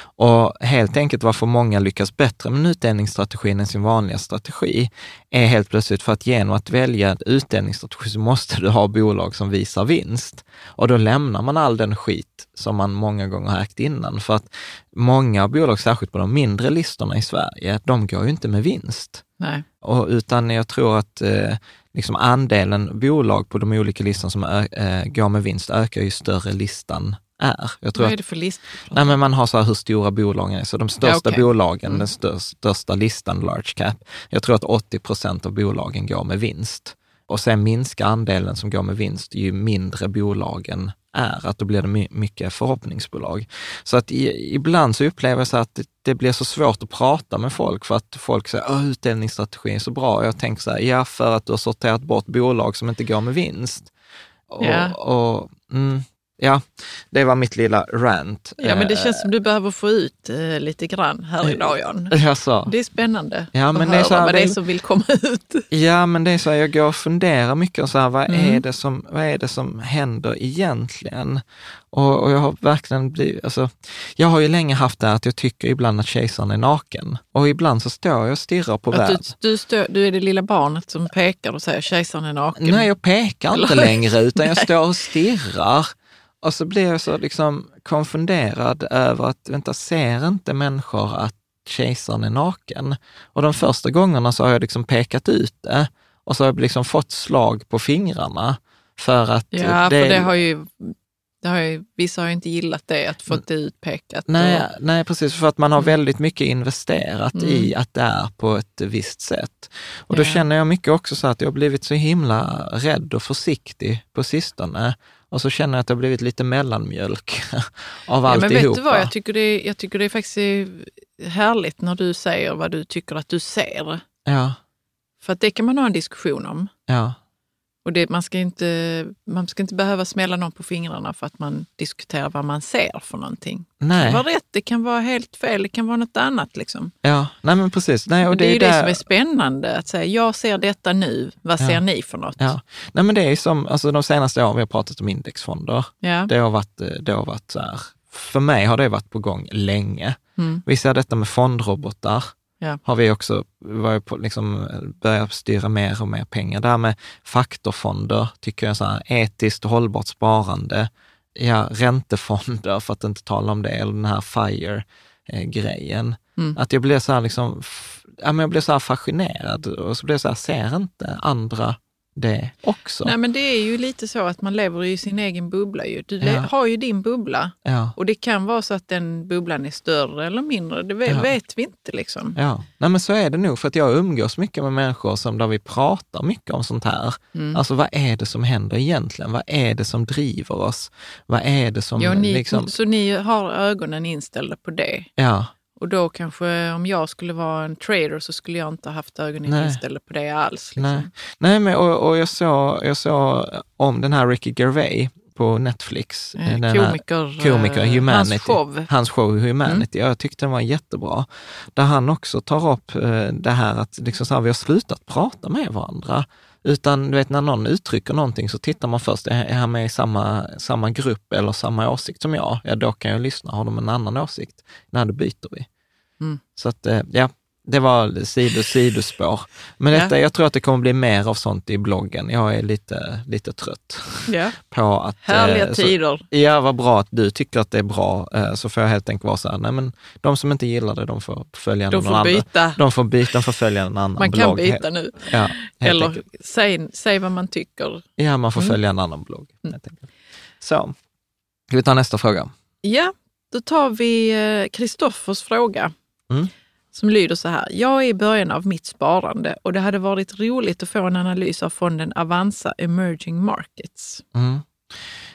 Och helt enkelt varför många lyckas bättre med en utdelningsstrategi än sin vanliga strategi är helt plötsligt för att genom att välja en utdelningsstrategi så måste du ha bolag som visar vinst. Och då lämnar man all den skit som man många gånger har ägt innan. För att många bolag, särskilt på de mindre listorna i Sverige, de går ju inte med vinst. Nej. Och, utan jag tror att eh, liksom andelen bolag på de olika listorna som ö, eh, går med vinst ökar ju större listan är. Jag tror Vad är det för list? nej, men man har så här hur stora bolagen är, så de största okej. bolagen, Mm. den största, största listan, large cap, jag tror att 80 procent av bolagen går med vinst. Och sen minskar andelen som går med vinst ju mindre bolagen är, att då blir det my- mycket förhoppningsbolag. Så att i, ibland så upplever jag så att det, det blir så svårt att prata med folk för att folk säger att utdelningsstrategin är så bra. Och jag tänker så här, ja för att du har sorterat bort bolag som inte går med vinst. Och, Ja. och, mm, ja, det var mitt lilla rant. Ja, men det Eh, känns som du behöver få ut eh, lite grann här idag, Jan. *laughs* Jag sa. Det är spännande Ja, men att det är höra så här vad det är som vill komma ut. *laughs* Ja, men det är så här, jag går och funderar mycket och så här, vad, Mm. är, det som, vad är det som händer egentligen? Och, och jag har verkligen blivit, alltså, jag har ju länge haft det här att jag tycker ibland att kejsaren är naken. Och ibland så står jag och stirrar på världen. du, du, du är det lilla barnet som pekar och säger kejsaren är naken. Nej, jag pekar inte längre, utan *laughs* jag står och stirrar. Och så blir jag så liksom konfunderad över att, vänta, ser inte människor att kejsaren är naken? Och de första gångerna så har jag liksom pekat ut det och så har jag liksom fått slag på fingrarna. För att Ja, för det, det har ju, det har ju, vissa har ju inte gillat det, att få det utpekat. Nej, Och, nej, precis. För att man har Mm. väldigt mycket investerat Mm. i att det är på ett visst sätt. Och då Ja. känner jag mycket också så att jag har blivit så himla rädd och försiktig på sistone. Och så känner jag att jag har blivit lite mellanmjölk *laughs* av ja, men alltihopa. vet du vad, jag tycker, det, jag tycker det faktiskt är härligt när du säger vad du tycker att du ser. Ja, För att det kan man ha en diskussion om. ja, Och det, man, ska inte, man ska inte behöva smälla någon på fingrarna för att man diskuterar vad man ser för någonting. Det kan nej, vara rätt, det kan vara helt fel, det kan vara något annat. Liksom. ja, nej men precis. Nej, och Och det, är ju det där- som är spännande, att säga jag ser detta nu, vad Ja. ser ni för något? Ja, nej men det är som, alltså de senaste åren vi har pratat om indexfonder, Ja. det har varit, eh, det har varit så här, för mig har det varit på gång länge. Mm. Vi ser detta med fondrobotar. Ja. Har vi också på, liksom, börjat styra mer och mer pengar. Det här med faktorfonder tycker jag är så här, etiskt hållbart sparande. Ja, räntefonder för att inte tala om det, eller den här FIRE-grejen. Mm. Att jag blir så här liksom, ja, men jag blir så fascinerad och så blir jag så här, ser inte andra det också? Nej, men det är ju lite så att man lever i sin egen bubbla. Ju. Du Ja. har ju din bubbla Ja, och det kan vara så att den bubblan är större eller mindre. Det vet, Ja. vet vi inte. liksom. ja. Nej men så är det nog, för att jag umgås mycket med människor som där vi pratar mycket om sånt här. Mm. Alltså vad är det som händer egentligen? Vad är det som driver oss? Vad är det som Ja, ni, liksom... Så ni har ögonen inställda på det. Ja, Och då kanske om jag skulle vara en trader så skulle jag inte ha haft ögonen Nej. inställda på det alls. Liksom. nej. Nej, men och, och jag, såg, jag såg om den här Ricky Gervais på Netflix. Eh, den här Komiker, komiker, eh, Humanity. hans show. Hans show Humanity. Jag tyckte den var jättebra. Där han också tar upp eh, det här att liksom så här, vi har slutat prata med varandra. Utan du vet, när någon uttrycker någonting så tittar man först, är han med i samma, samma grupp eller samma åsikt som jag? Ja, då kan jag lyssna. Har de en annan åsikt? Nej, då byter vi. Mm. Så att, eh, ja, det var sido, sidospår. Men Ja. detta, jag tror att det kommer bli mer av sånt i bloggen. Jag är lite, lite trött Ja. på att... Härliga eh, så- tider. Ja, vad bra att du tycker att det är bra. Eh, Så får jag helt enkelt vara så här, nej men de som inte gillar det, de får följa De någon får annan. byta. De får byta, de får följa en annan Man blogg. kan byta nu. Ja, Eller enkelt. säg, säg vad man tycker. Ja, man får Mm. följa en annan blogg. Mm. Så, ska vi ta nästa fråga? Ja, då tar vi eh, Kristoffers fråga. Mm. Som lyder så här. Jag är i början av mitt sparande och det hade varit roligt att få en analys av fonden Avanza Emerging Markets. Mm.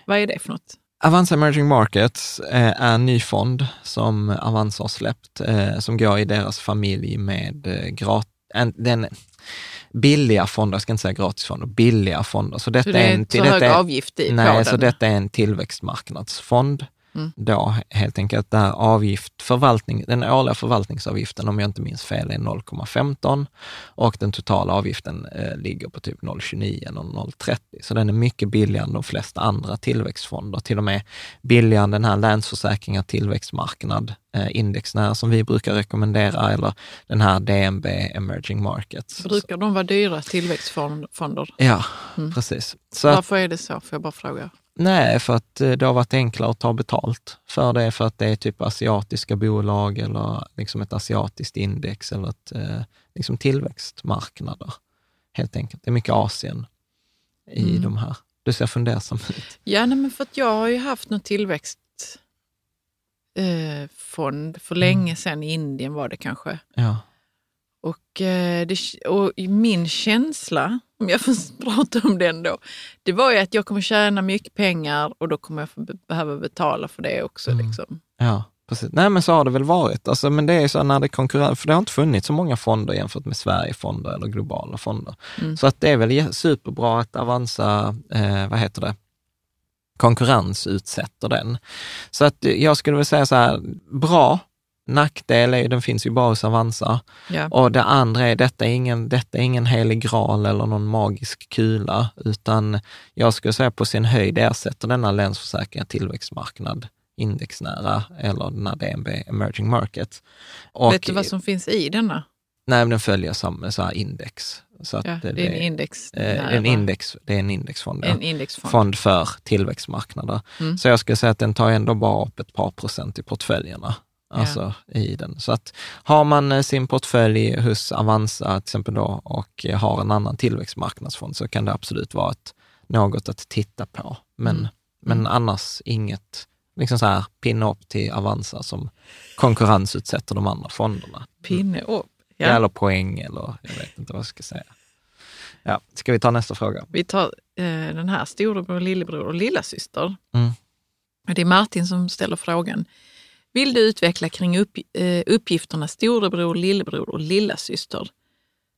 Vad är det för något? Avanza Emerging Markets eh, är en ny fond som Avanza har släppt, eh, som går i deras familj med eh, grat, en, den billiga fonder, jag ska inte säga gratisfonder, billiga fonder. Så detta Så det är en, inte så detta hög är- avgift i Nej, så detta är en tillväxtmarknadsfond. Mm. då helt enkelt där avgift, förvaltning, den årliga förvaltningsavgiften, om jag inte minns fel, är 0,15 och den totala avgiften eh, ligger på typ 0,29 eller 0,30. Så den är mycket billigare än de flesta andra tillväxtfonder, till och med billigare än den här Länsförsäkringar tillväxtmarknad eh, indexnära som vi brukar rekommendera, eller den här DNB Emerging Markets. Brukar de vara dyra tillväxtfonder? Ja, Mm. precis. Så Varför är det så? Får jag bara fråga? Nej, för att eh, det har varit enklare att ta betalt för det, för att det är typ asiatiska bolag eller liksom ett asiatiskt index eller ett, eh, liksom tillväxtmarknader. Helt enkelt. Det är mycket Asien i Mm. de här. Du ser fundersam ut. Ja, nej, men för att jag har ju haft någon tillväxtfond eh, för länge sedan, i Indien var det kanske. Ja. Och, eh, det, och min känsla, om jag får *laughs* prata om den då, det var ju att jag kommer tjäna mycket pengar och då kommer jag behöva betala för det också. Mm. Liksom. Ja, precis. Nej, men så har det väl varit. Alltså, men det är så när det konkurrerar, för det har inte funnits så många fonder jämfört med Sverigefonder eller globala fonder. Mm. Så att det är väl superbra att Avanza, eh, vad heter det, konkurrensutsätter den. Så att jag skulle väl säga så här, bra, nackdel är ju, den finns ju bara hos Avanza. Ja. Och det andra är, detta är ingen, detta är ingen helig graal eller någon magisk kula, utan jag skulle säga på sin höjd ersätter denna Länsförsäkringar tillväxtmarknad indexnära eller den här DNB Emerging Markets. Och, Vet du vad som finns i denna? Nej, men den följer samma så här index. Så Ja, det är en index. eh, en index, det är en indexfond. En indexfond. fond för tillväxtmarknader. Mm. Så jag skulle säga att den tar ändå bara upp ett par procent i portföljerna. Alltså i den. Så att har man eh, sin portfölj hos Avanza till exempel då och eh, har en annan tillväxtmarknadsfond så kan det absolut vara ett, något att titta på. Men, Mm. men annars inget, liksom så här pinna upp till Avanza som konkurrensutsätter de andra fonderna. Pinne upp. Ja. Ja. Eller poäng eller jag vet inte vad jag ska säga. Ja, ska vi ta nästa fråga? Vi tar eh, den här storebror, lillebror och lillasyster. Mm. Det är Martin som ställer frågan. Vill du utveckla kring upp, eh, uppgifterna storebror, lillebror och lillasyster?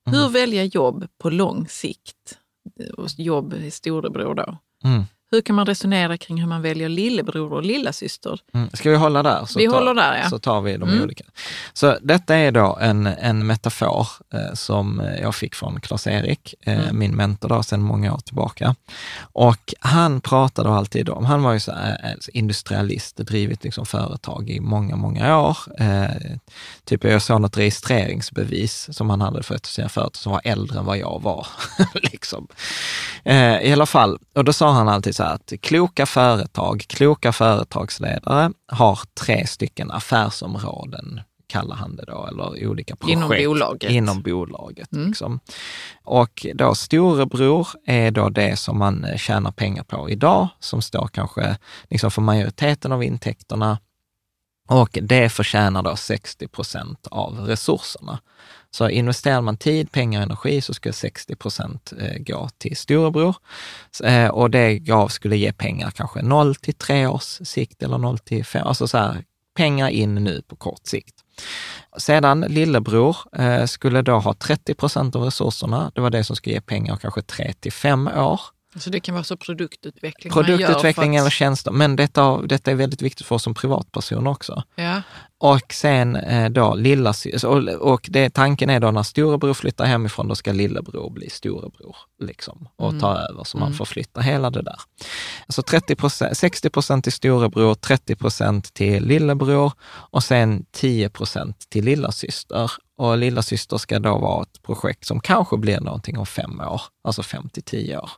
Hur Mm. välja jobb på lång sikt? Eh, jobb är storebror då. Mm. Hur kan man resonera kring hur man väljer lillebror och lillasyster? Mm. Ska vi hålla där? Så Vi tar, håller där, ja. Så tar vi de Mm. olika. Så detta är då en, en metafor eh, som jag fick från Klas-Erik, eh, Mm. min mentor då, sedan många år tillbaka. Och han pratade alltid om, han var ju så här, eh, industrialist, drivit liksom företag i många, många år. Eh, typ jag såg något registreringsbevis som han hade för ett av sina företag som var äldre än vad jag var. *laughs* liksom. eh, I alla fall, och då sa han alltid så att kloka företag, kloka företagsledare har tre stycken affärsområden, kallar han det då, eller olika projekt. Inom bolaget. Inom bolaget. Mm. Liksom. Och då storebror är då det som man tjänar pengar på idag, som står kanske liksom för majoriteten av intäkterna. Och det förtjänar då 60 procent av resurserna. Så investerar man tid, pengar och energi så ska 60 procent eh, gå till storebror. Eh, och det gav, skulle ge pengar kanske 0 till 3 års sikt eller 0 till 5, alltså så här, pengar in nu på kort sikt. Sedan lillebror eh, skulle då ha 30 procent av resurserna. Det var det som skulle ge pengar kanske 3 till 5 år. Så det kan vara så produktutveckling Produktutveckling eller att, tjänster, men detta, detta är väldigt viktigt för oss som privatpersoner också. ja, Och sen eh, då lilla och, det, tanken är då när storebror flyttar hemifrån, då ska lillebror bli storebror liksom, och Mm. ta över, så man Mm. får flytta hela det där. Alltså 30 60 procent till storebror, 30 procent till lillebror och sen 10 procent till lillasyster. Och lillasyster ska då vara ett projekt som kanske blir någonting om fem år, alltså fem till tio år.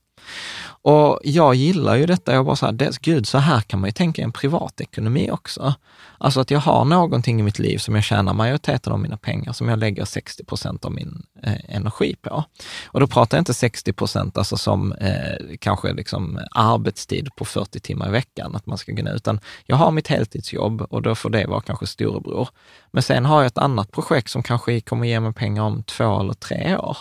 Och jag gillar ju detta, jag bara så här, det, gud, så här kan man ju tänka i en privatekonomi också. Alltså att jag har någonting i mitt liv som jag tjänar majoriteten av mina pengar, som jag lägger 60 procent av min eh, energi på. Och då pratar jag inte 60 procent alltså som eh, kanske liksom arbetstid på 40 timmar i veckan, att man ska gå ner, utan jag har mitt heltidsjobb och då får det vara kanske storebror. Men sen har jag ett annat projekt som kanske kommer ge mig pengar om två eller tre år.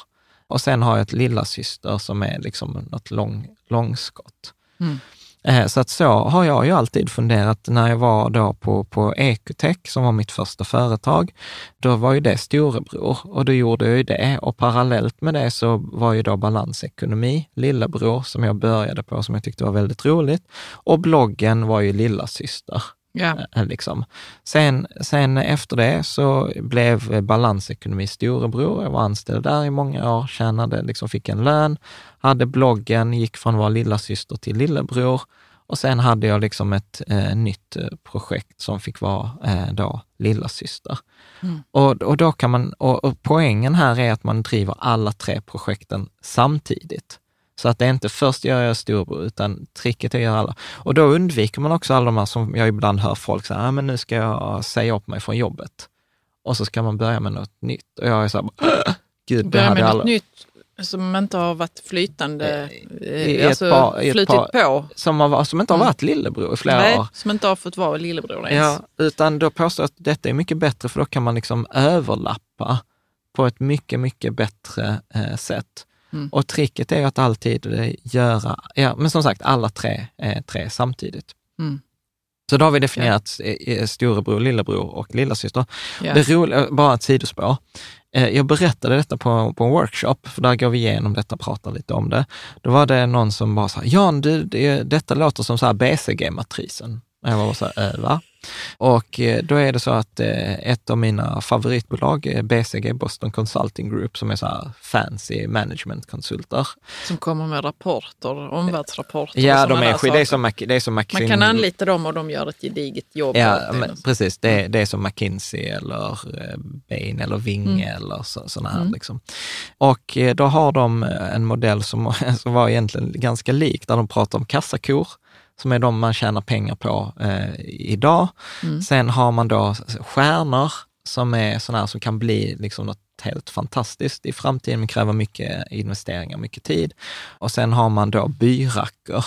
Och sen har jag ett lillasyster som är liksom något lång, långskott. Mm. Eh, Så att så har jag ju alltid funderat när jag var då på, på Ecotech, som var mitt första företag. Då var ju det storebror och då gjorde jag ju det. Och parallellt med det så var ju då balansekonomi lillebror, som jag började på, som jag tyckte var väldigt roligt. Och bloggen var ju lillasyster. Ja. Eh, Liksom. Sen, sen efter det så blev Balansekonomi storebror. Jag var anställd där i många år, tjänade, liksom fick en lön, hade bloggen, gick från att vara lilla syster till lillebror. Och sen hade jag liksom ett eh, nytt eh, projekt som fick vara eh, då lilla syster. Mm. Och, och, då kan man, och, och poängen här är att man driver alla tre projekten samtidigt. Så att det är inte först gör jag storebror, utan tricket är att göra alla. Och då undviker man också alla de här som jag ibland hör folk säga, ah, men nu ska jag säga upp mig från jobbet. Och så ska man börja med något nytt. Och jag är så här, gud, det hade med jag aldrig... nytt som inte har varit flytande, I eh, ett alltså par- i ett flutit par- på. Som, har, som inte har Mm. varit lillebror i flera Nej, år. som inte har fått vara lillebror ens. Ja, utan då påstår jag att detta är mycket bättre, för då kan man liksom överlappa på ett mycket, mycket bättre eh, sätt. Mm. Och tricket är att alltid göra, ja, men som sagt, alla tre, eh, tre samtidigt. Mm. Så då har vi definierat eh, storebror, lillebror och lillasyster. Ja. Det roliga, bara ett sidospår. Eh, Jag berättade detta på, på en workshop, för där går vi igenom detta och pratar lite om det. Då var det någon som bara sa, Jan, du, det, detta låter som så här BCG-matrisen. Jag var så här, äh, va? Och eh, då är det så att eh, ett av mina favoritbolag, är BCG, Boston Consulting Group, som är så här fancy managementkonsulter. Som kommer med rapporter, omvärldsrapporter. Ja, de är, skit- det är saker. som, det är som Man McKinsey. kan anlita dem och de gör ett gediget jobb. Ja, men, precis. Det, det är som McKinsey eller eh, Bain eller Vinge eller så, sådana här. Mm. Liksom. Och då har de en modell som, *laughs* som var egentligen ganska lik, där de pratar om kassakor, som är de man tjänar pengar på eh, idag. Mm. Sen har man då stjärnor som är sådana som kan bli liksom något helt fantastiskt i framtiden, men kräver mycket investeringar, mycket tid. Och sen har man då byrackor.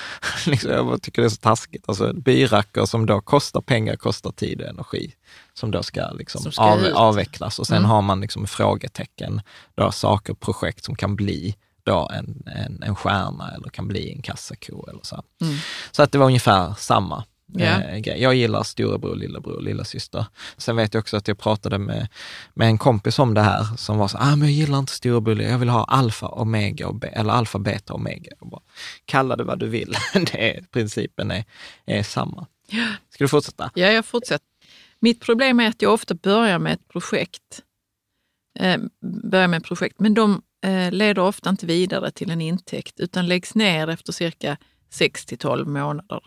*laughs* liksom, jag tycker det är så taskigt. Alltså byrackor som då kostar pengar, kostar tid och energi, som då ska, liksom Som ska av, avvecklas. Och sen Mm. har man liksom frågetecken, då saker, projekt som kan bli då en, en, en stjärna eller kan bli en kassako eller så. Mm. Så att det var ungefär samma eh, grej. Jag gillar storebror, lillebror och lillasyster. Sen vet jag också att jag pratade med, med en kompis om det här som var så ah, men jag gillar inte storebror, jag vill ha alfa, omega, och be, eller alfa, beta, omega. Jag bara, Kalla det vad du vill, *laughs* det är, principen är, är samma. Ska du fortsätta? Ja, jag fortsätter. Mitt problem är att jag ofta börjar med ett projekt. Eh, börjar med ett projekt, men de Eh, leder ofta inte vidare till en intäkt utan läggs ner efter cirka 6 till 12 månader.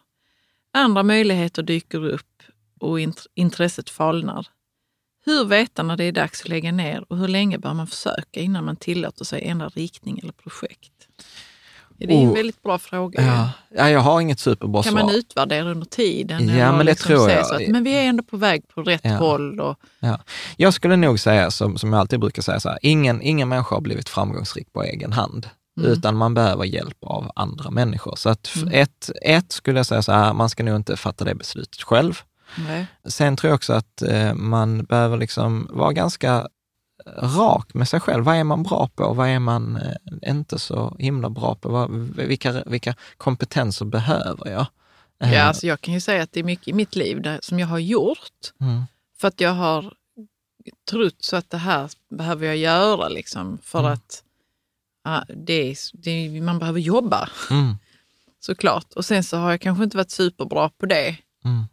Andra möjligheter dyker upp och int- intresset falnar. Hur veta när det är dags att lägga ner och hur länge bör man försöka innan man tillåter sig ändra riktning eller projekt? Det är en väldigt bra fråga. Ja, ja jag har inget superbra Kan svar. man utvärdera under tiden? Ja, men det liksom tror jag. Så att, men vi är ändå på väg på rätt Ja. håll. Och, Jag skulle nog säga, som, som jag alltid brukar säga, så här, ingen, ingen människa har blivit framgångsrik på egen hand, Mm. utan man behöver hjälp av andra människor. Så att Mm. ett, ett skulle jag säga så här, man ska nog inte fatta det beslutet själv. nej. Sen tror jag också att eh, man behöver liksom vara ganska rak med sig själv. Vad är man bra på? Vad är man eh, inte så himla bra på? Vad, vilka, vilka kompetenser behöver jag? Eh, Ja, alltså jag kan ju säga att det är mycket i mitt liv där, som jag har gjort mm, för att jag har trott så att det här behöver jag göra liksom, för Mm. att ja, det det man behöver jobba mm, *laughs* såklart. Och sen så har jag kanske inte varit superbra på det. mm,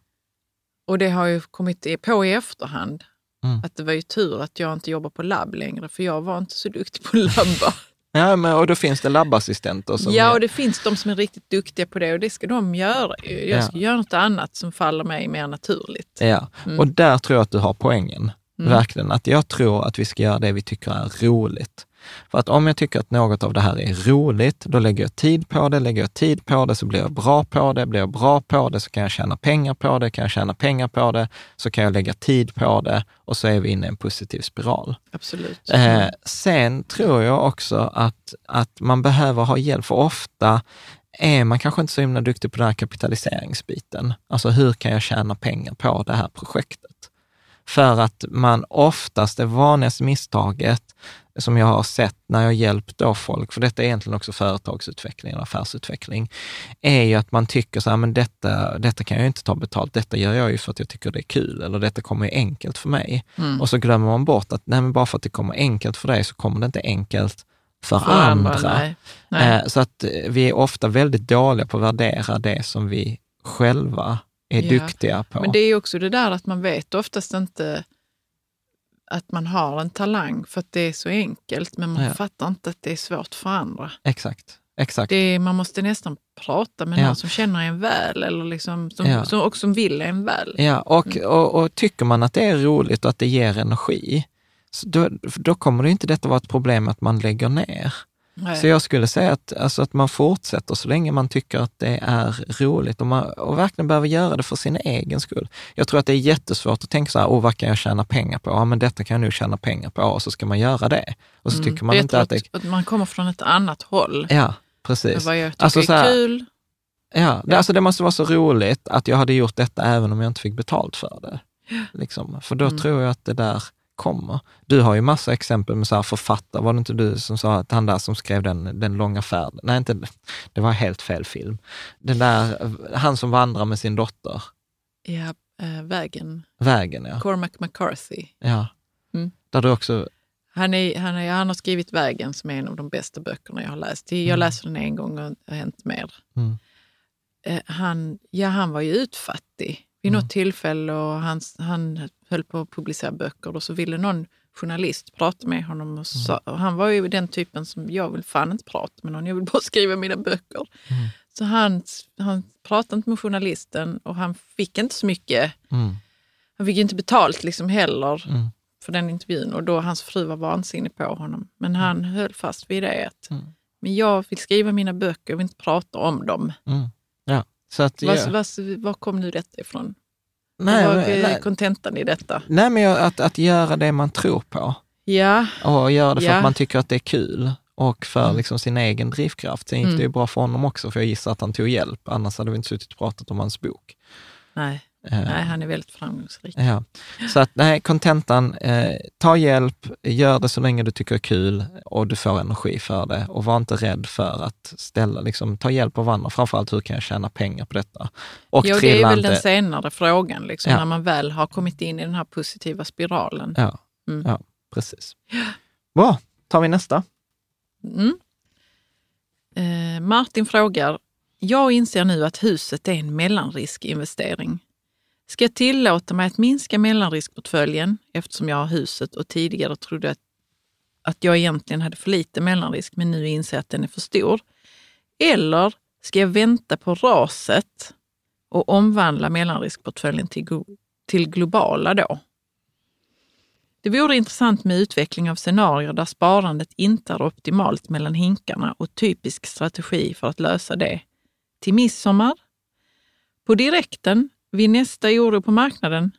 Och det har ju kommit på i efterhand. Mm. Att det var ju tur att jag inte jobbar på labb längre, för jag var inte så duktig på att *laughs* labba. Ja, men, och då finns det labbassistenter som... Ja, och det finns de som är riktigt duktiga på det och det ska de göra. Jag Ja. ska göra något annat som faller mig mer naturligt. Ja, Mm. och där tror jag att du har poängen. Mm. Verkligen, att jag tror att vi ska göra det vi tycker är roligt. För att om jag tycker att något av det här är roligt, då lägger jag tid på det, lägger jag tid på det så blir jag bra på det, blir jag bra på det så kan jag tjäna pengar på det, kan jag tjäna pengar på det så kan jag lägga tid på det och så är vi inne i en positiv spiral. Absolut. Eh, sen tror jag också att, att man behöver ha hjälp, för ofta är man kanske inte så himla duktig på den här kapitaliseringsbiten. Alltså hur kan jag tjäna pengar på det här projektet? För att man oftast, det vanligaste misstaget som jag har sett när jag hjälpt då folk, för detta är egentligen också företagsutveckling och affärsutveckling, är ju att man tycker så här, men detta, detta kan jag ju inte ta betalt, detta gör jag ju för att jag tycker det är kul, eller detta kommer ju enkelt för mig. Mm. Och så glömmer man bort att nej, men bara för att det kommer enkelt för dig så kommer det inte enkelt för, För andra. nej. Nej. Eh, Så att eh, vi är ofta väldigt dåliga på att värdera det som vi själva är Ja, duktiga på. Men det är också det där att man vet oftast inte att man har en talang för att det är så enkelt, men man Ja. fattar inte att det är svårt för andra. Exakt, exakt. Det är, man måste nästan prata med Ja. någon som känner en väl eller liksom, som, Ja. som, och som vill en väl. Ja, och, och, och tycker man att det är roligt och att det ger energi, så då, då kommer det inte detta vara ett problem att man lägger ner. Nej. Så jag skulle säga att, alltså att man fortsätter så länge man tycker att det är roligt och, man, och verkligen behöver göra det för sin egen skull. Jag tror att det är jättesvårt att tänka så här, åh, vad kan jag tjäna pengar på? Ja, men detta kan jag nu tjäna pengar på och så ska man göra det. Och så tycker man jag inte tror att det... att man kommer från ett annat håll. Ja, precis. vad jag tycker Alltså så här- är kul. Ja, det, alltså det måste vara så roligt att jag hade gjort detta även om jag inte fick betalt för det. Liksom. För då Mm. tror jag att det där kommer. Du har ju massa exempel med så här författare. Var det inte du som sa att han där som skrev den, den långa färden? Nej, inte, det var helt fel film. Den där, han som vandrar med sin dotter. Ja, eh, vägen. Vägen, ja. Cormac McCarthy. ja. Mm. Där du också, Han, är, han, är, han har skrivit Vägen som är en av de bästa böckerna jag har läst. Jag Mm. läste den en gång och har hänt mer. Mm. Eh, Han, ja, han var ju utfattig vid Mm. något tillfälle och han, han höll på att publicera böcker och så ville någon journalist prata med honom. Mm. Och sa, och han var ju den typen som jag vill fan inte prata med någon, jag vill bara *laughs* skriva mina böcker. Mm. Så han, han pratade inte med journalisten och han fick inte så mycket, mm, han fick inte betalt liksom heller mm, för den intervjun och då hans fru var vansinnig på honom. Men han höll fast vid det att Mm. men jag vill skriva mina böcker, jag vill inte prata om dem. mm. Ja, så att... Var, Ja. var, var kom nu detta ifrån? Nej, vad är kontentan i detta? nej, men att, att göra det man tror på. Ja, Och göra det för Ja. att man tycker att det är kul och för Mm. liksom sin egen drivkraft. Sen gick Mm. det ju bra för honom också, för jag gissar att han tog hjälp. Annars hade vi inte suttit och pratat om hans bok. nej, nej han är väldigt framgångsrik. Ja. Så att nej, kontentan, eh, ta hjälp, gör det så länge du tycker är kul och du får energi för det. Och var inte rädd för att ställa, liksom, ta hjälp av andra. Framförallt, hur kan jag tjäna pengar på detta? Och Jo, det är väl den senare frågan, liksom, Ja. när man väl har kommit in i den här positiva spiralen. Ja, Mm. ja precis. Bra, tar vi nästa. Mm. Eh, Martin frågar, jag inser nu att huset är en mellanriskinvestering. Ska jag tillåta mig att minska mellanriskportföljen eftersom jag har huset och tidigare trodde att, att jag egentligen hade för lite mellanrisk men nu inser att den är för stor? Eller ska jag vänta på raset och omvandla mellanriskportföljen till, till globala då? Det vore intressant med utveckling av scenarier där sparandet inte är optimalt mellan hinkarna och typisk strategi för att lösa det. Till midsommar? På direkten? Vid nästa oro på marknaden?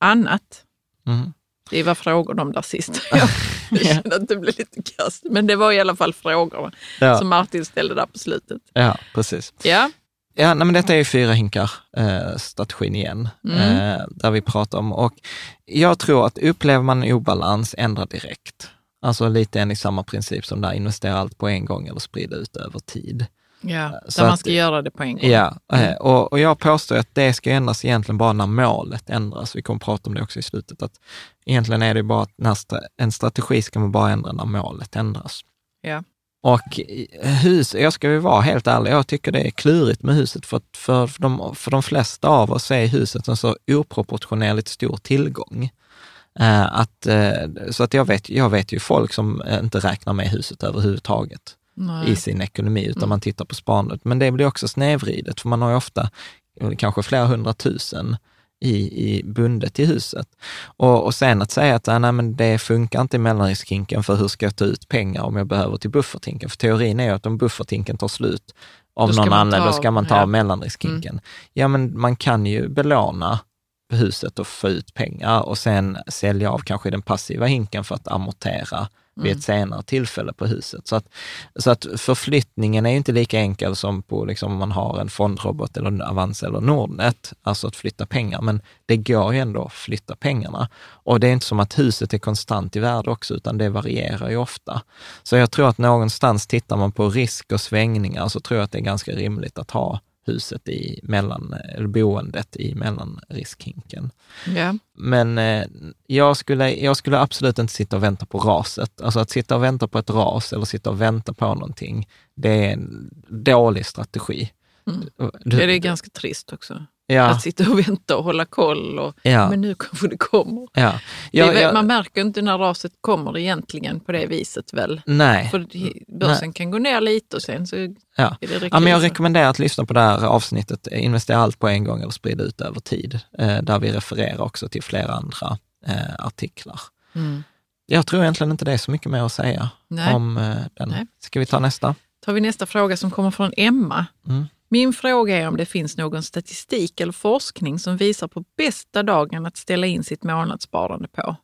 Annat? Mm. Det var frågor de där sist. Jag kände att det blev lite kast. Men det var i alla fall frågorna Ja, som Martin ställde där på slutet. ja, precis. Ja, Ja, nej, men detta är ju fyra hinkar, eh, strategin igen, Mm. eh, där vi pratar om. Och jag tror att upplever man en obalans, ändra direkt. Alltså lite enligt samma princip som där, investera allt på en gång eller sprida ut över tid. Ja. Så där man att- ska göra det på en gång. Ja, Mm. eh, och, och jag påstår att det ska ändras egentligen bara när målet ändras. Vi kommer prata om det också i slutet, att egentligen är det bara att när en strategi ska man bara ändra när målet ändras. Ja. Och i- hus, jag ska ju vara helt ärlig, jag tycker det är klurigt med huset för, för, de, för de flesta av oss är huset en så oproportionerligt stor tillgång. Eh, att, eh, så att jag vet, jag vet ju folk som eh, inte räknar med huset överhuvudtaget Nej. i sin ekonomi, utan Mm. man tittar på sparandet. Men det blir också snedvridet, för man har ju ofta eh, kanske flera hundratusen i, i bundet i huset. Och, och sen att säga att ah, nej, men det funkar inte i mellanriskhinken, för hur ska jag ta ut pengar om jag behöver till bufferthinken? För teorin är ju att om bufferthinken tar slut av någon anledning, då ska man ta ja. mellanriskhinken. Ja, men man kan ju belåna huset och få ut pengar och sen sälja av kanske den passiva hinken för att amortera vid Mm. ett senare tillfälle på huset. Så att, så att förflyttningen är ju inte lika enkel som på liksom om man har en fondrobot eller Avanza eller Nordnet, alltså att flytta pengar, men det går ju ändå att flytta pengarna. Och det är inte som att huset är konstant i värde också, utan det varierar ju ofta. Så jag tror att någonstans tittar man på risk och svängningar så tror jag att det är ganska rimligt att ha huset i mellan, eller boendet i mellanriskhinken. Ja. Men eh, jag, skulle, jag skulle absolut inte sitta och vänta på raset. Alltså att sitta och vänta på ett ras eller sitta och vänta på någonting, det är en dålig strategi. Mm. Du, det är ganska trist också. Ja, Att sitta och vänta och hålla koll. Och, ja, Men nu kanske det kommer. ja. Väl- Man märker inte när raset kommer egentligen på det viset väl. nej. För börsen kan gå ner lite och sen så Ja. är det Ja, men jag rekommenderar att lyssna på det här avsnittet, investera allt på en gång eller sprida ut över tid, eh, där vi refererar också till flera andra eh, artiklar. Mm. Jag tror egentligen inte det är så mycket mer att säga Nej. om eh, den. Nej. Ska vi ta nästa? tar vi nästa fråga som kommer från Emma. Mm. Min fråga är om det finns någon statistik eller forskning som visar på bästa dagen att ställa in sitt månadssparande på.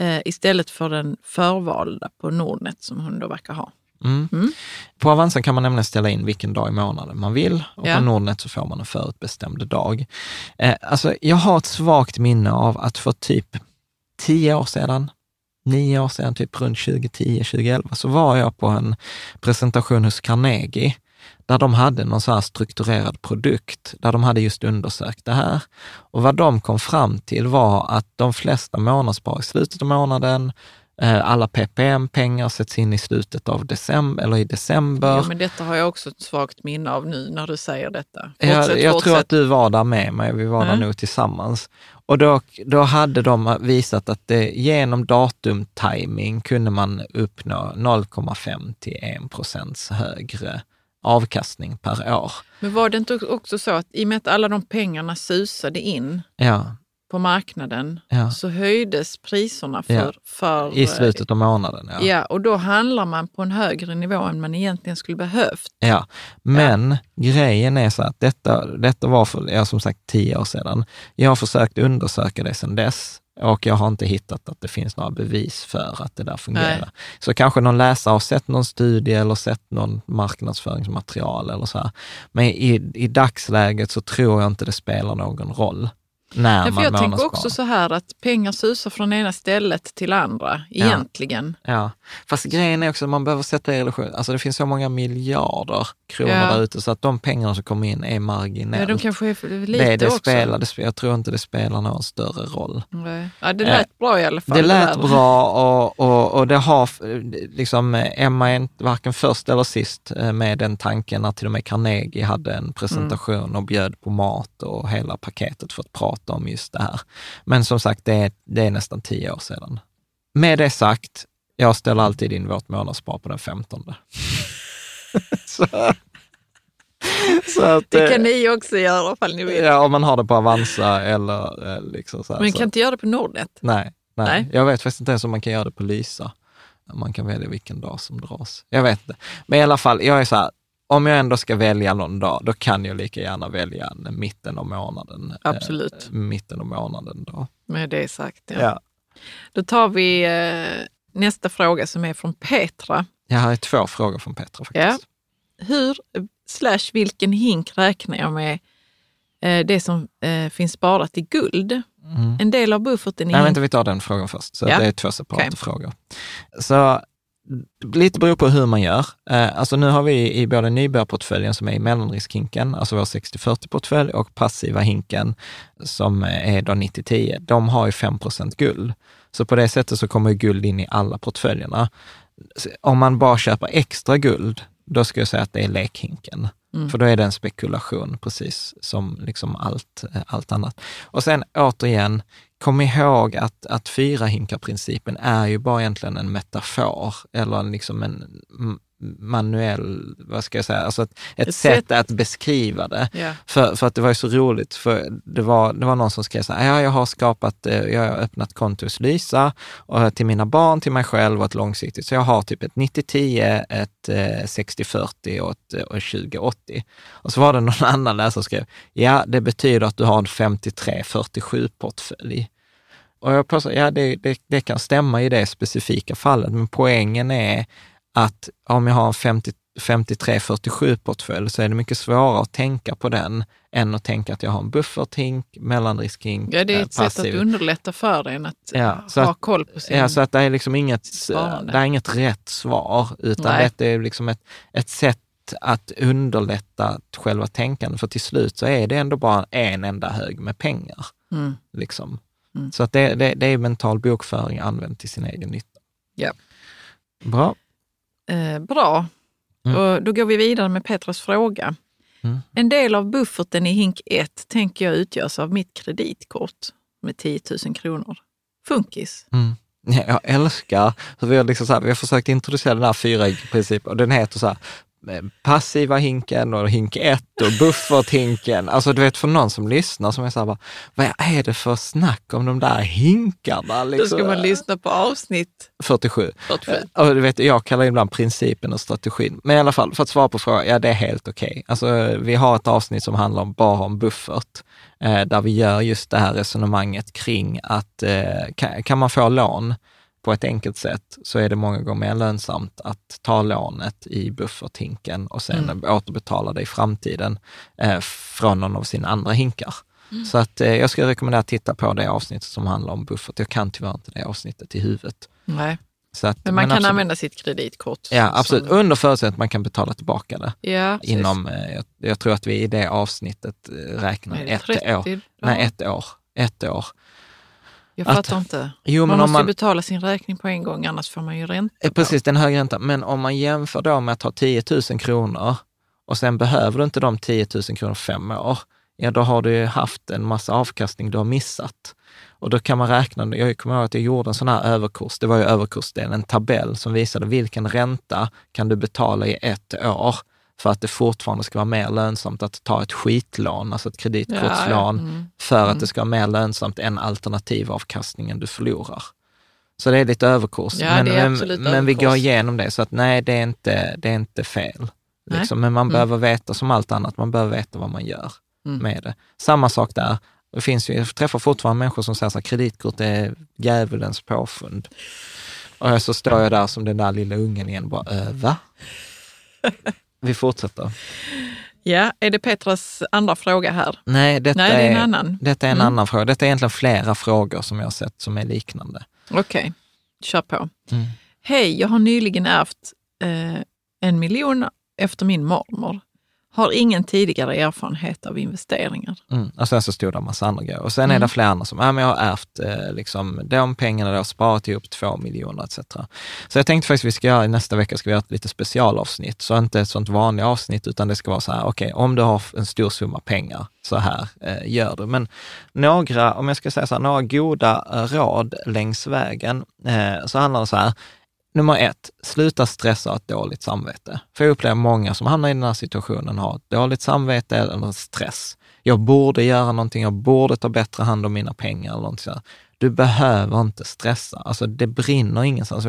Eh, istället för den förvalda på Nordnet som hon då verkar ha. Mm. Mm. På Avanza kan man nämligen ställa in vilken dag i månaden man vill och Ja. på Nordnet så får man en förutbestämd dag. Eh, alltså, jag har ett svagt minne av att för typ tio år sedan, nio år sedan, typ runt 2010, 2011, så var jag på en presentation hos Carnegie där de hade någon så här strukturerad produkt, där de hade just undersökt det här. Och vad de kom fram till var att de flesta månadsspar i slutet av månaden, eh, alla PPM-pengar sätts in i slutet av december, eller i december. Ja, men detta har jag också ett svagt minne av nu när du säger detta. Jag, Fortsätt, jag tror fortsätt. att du var där med mig, vi var där Mm. nog tillsammans. Och då, då hade de visat att det, genom datumtiming kunde man uppnå 0,5 till 1 procents högre avkastning per år. Men var det inte också så att i och med att alla de pengarna susade in Ja, på marknaden ja. så höjdes priserna för... Ja. för I slutet av månaden. Ja. Ja. och då handlar man på en högre nivå än man egentligen skulle behövt. Ja, men grejen är så att detta, detta var för, ja, som sagt tio år sedan. Jag har försökt undersöka det sedan dess och jag har inte hittat att det finns några bevis för att det där fungerar. Nej. Så kanske någon läsare har sett någon studie eller sett någon marknadsföringsmaterial eller så här. Men i, i dagsläget så tror jag inte det spelar någon roll när Nej, för jag tänker också så här att pengar susar från ena stället till andra egentligen. Ja, fast grejen är också att man behöver sätta i relation, alltså det finns så många miljarder kronor Ja. där ute så att de pengarna som kommer in är Ja, marginellt. de kanske är lite det, det också. spelar, det jag tror inte det spelar någon större roll. Nej. Ja, det lät bra i alla fall. Det lät där. bra och, och, och det har, liksom, Emma är inte varken först eller sist eh, med den tanken när till och med Carnegie hade en presentation och bjöd på mat och hela paketet för att prata om just det här. Men som sagt, det är, det är nästan tio år sedan. Med det sagt, jag ställer alltid in vårt månadsspar på den 15. *laughs* så, så att, Det eh, kan ni också göra ifall ni vill. Ja, om man har det på Avanza eller eh, liksom så här. Men så. kan inte göra det på Nordnet? Nej, nej, Nej. Jag vet faktiskt inte ens om man kan göra det på Lysa. Man kan välja vilken dag som dras. Jag vet inte. Men i alla fall, jag är så här, om jag ändå ska välja någon dag, då kan jag lika gärna välja en mitten av månaden. Absolut. Eh, mitten av månaden då. Med det sagt. Ja. Ja. Då tar vi eh, nästa fråga som är från Petra. Jag har två frågor från Petra faktiskt. Hur slash vilken hink räknar jag med eh, det som eh, finns sparat i guld? Mm. En del av bufferten är Nej, vänta, vi tar den frågan först. Så Ja. det är två separata Okej. frågor. Så lite beror på hur man gör. Eh, alltså nu har vi i både nybörjarportföljen som är i mellanriskhinken, alltså vår 60-40-portfölj och passiva hinken som är då 90-10, de har ju 5% guld. Så på det sättet så kommer ju guld in i alla portföljerna. Om man bara köper extra guld, då ska jag säga att det är lekhinken. Mm. För då är det en spekulation, precis som liksom allt, eh, allt annat. Och sen återigen, kom ihåg att, att fyra hinkar-principen är ju bara egentligen en metafor, eller liksom en manuell, vad ska jag säga, alltså ett, ett, Ett sätt, sätt. att beskriva det. Ja. För, för att det var ju så roligt, för det var, det var någon som skrev så här, ja, jag har skapat, eh, jag har öppnat konto hos Lysa och till mina barn, till mig själv och ett långsiktigt. Så jag har typ ett 90-10, ett eh, 60-40 och ett eh, och 20-80. Och så var det någon *laughs* annan läsare som skrev, ja, det betyder att du har en 53-47-portfölj. Och jag påstår, ja, det, det, det kan stämma i det specifika fallet, men poängen är att om jag har en 50 53-47-portfölj så är det mycket svårare att tänka på den än att tänka att jag har en bufferthink, mellanriskhink, ja, det är ett sätt att passiv. underlätta för en att Ja, ha att- koll på sin... Ja, så att det är liksom inget, Sparande. det är inget rätt svar, utan Nej. det är liksom ett, ett sätt att underlätta själva tänkandet, för till slut så är det ändå bara en enda hög med pengar. Mm. Liksom. Mm. Så att det, det, det är mental bokföring använt till sin egen nytta. Ja. Bra. Eh, bra. Mm. Och då går vi vidare med Petras fråga. Mm. En del av bufferten i hink 1 tänker jag utgörs av mitt kreditkort med 10 000 kronor. Funkis. Mm. Ja, Jag älskar hur vi har, liksom så här, vi har försökt introducera den här fyra principen och den heter så här, passiva hinken och hink 1 och bufferthinken. Alltså du vet för någon som lyssnar som är så här, bara, vad är det för snack om de där hinkarna? Då Liksom. ska man lyssna på avsnitt 47. 47. Och du vet, jag kallar ibland principen och strategin. Men i alla fall, för att svara på frågan, ja det är helt okej. Alltså, vi har ett avsnitt som handlar om, bara om buffert, eh, där vi gör just det här resonemanget kring att eh, kan, kan man få lån på ett enkelt sätt så är det många gånger mer lönsamt att ta lånet i bufferthinken och sen återbetala det i framtiden eh, från någon av sina andra hinkar. Så att eh, jag skulle rekommendera att titta på det avsnittet som handlar om buffert. Jag kan tyvärr inte det avsnittet i huvudet. Nej. Så att, Men man kan absolut. använda sitt kreditkort. Ja, absolut. som- Under förutsättning att man kan betala tillbaka det. Ja. Inom, eh, jag, jag tror att vi i det avsnittet eh, räknar ett 30 år. Nej, ett år. Ett år. Jag att- fattar inte. Jo, man måste ju man, betala sin räkning på en gång, annars får man ju ränta. eh, precis, den högre räntan. Men om man jämför då med att ha 10 000 kronor och sen behöver du inte de 10 000 kronor fem år, ja då har du ju haft en massa avkastning du har missat. Och då kan man räkna, jag kommer ihåg att jag gjorde en sån här överkurs, det var ju överkursdelen, en tabell som visade vilken ränta kan du betala i ett år för att det fortfarande ska vara mer lönsamt att ta ett skitlån, alltså ett kreditkortslån, Ja, ja. Mm. för att det ska vara mer lönsamt än alternativavkastningen du förlorar. Så det är lite överkurs. Ja, men, men, men vi går igenom det, så att nej, det är inte, det är inte fel. Liksom. Men man Mm. behöver veta, som allt annat, man behöver veta vad man gör Mm. med det. Samma sak där. Det finns ju, jag träffar fortfarande människor som säger att kreditkort är djävulens påfund. Och så står jag där som den där lilla ungen igen, bara äh, va? *laughs* Vi fortsätter. Ja, är det Petras andra fråga här? Nej, detta Nej, det är en annan. Detta är en Mm. annan fråga. Detta är egentligen flera frågor som jag har sett som är liknande. Okej, kör på. Mm. Hej, jag har nyligen ärvt eh, en miljon efter min mormor. Har ingen tidigare erfarenhet av investeringar. Mm. Och sen så stod det en massa andra grejer. Och sen är Mm. det flera andra som, ja men jag har ärvt eh, liksom, de pengarna, då, sparat ihop två miljoner etc. Så jag tänkte faktiskt vi ska göra, nästa vecka ska vi göra ett lite specialavsnitt. Så inte ett sånt vanligt avsnitt, utan det ska vara så här, okej, om du har en stor summa pengar, så här eh, gör du. Men några, om jag ska säga så här, några goda råd längs vägen, eh, så handlar det så här, Nummer ett, sluta stressa och ha ett dåligt samvete. För jag upplever många som hamnar i den här situationen har ett dåligt samvete eller stress. Jag borde göra någonting, jag borde ta bättre hand om mina pengar eller någonting sådär. Du behöver inte stressa. Alltså det brinner ingenstans.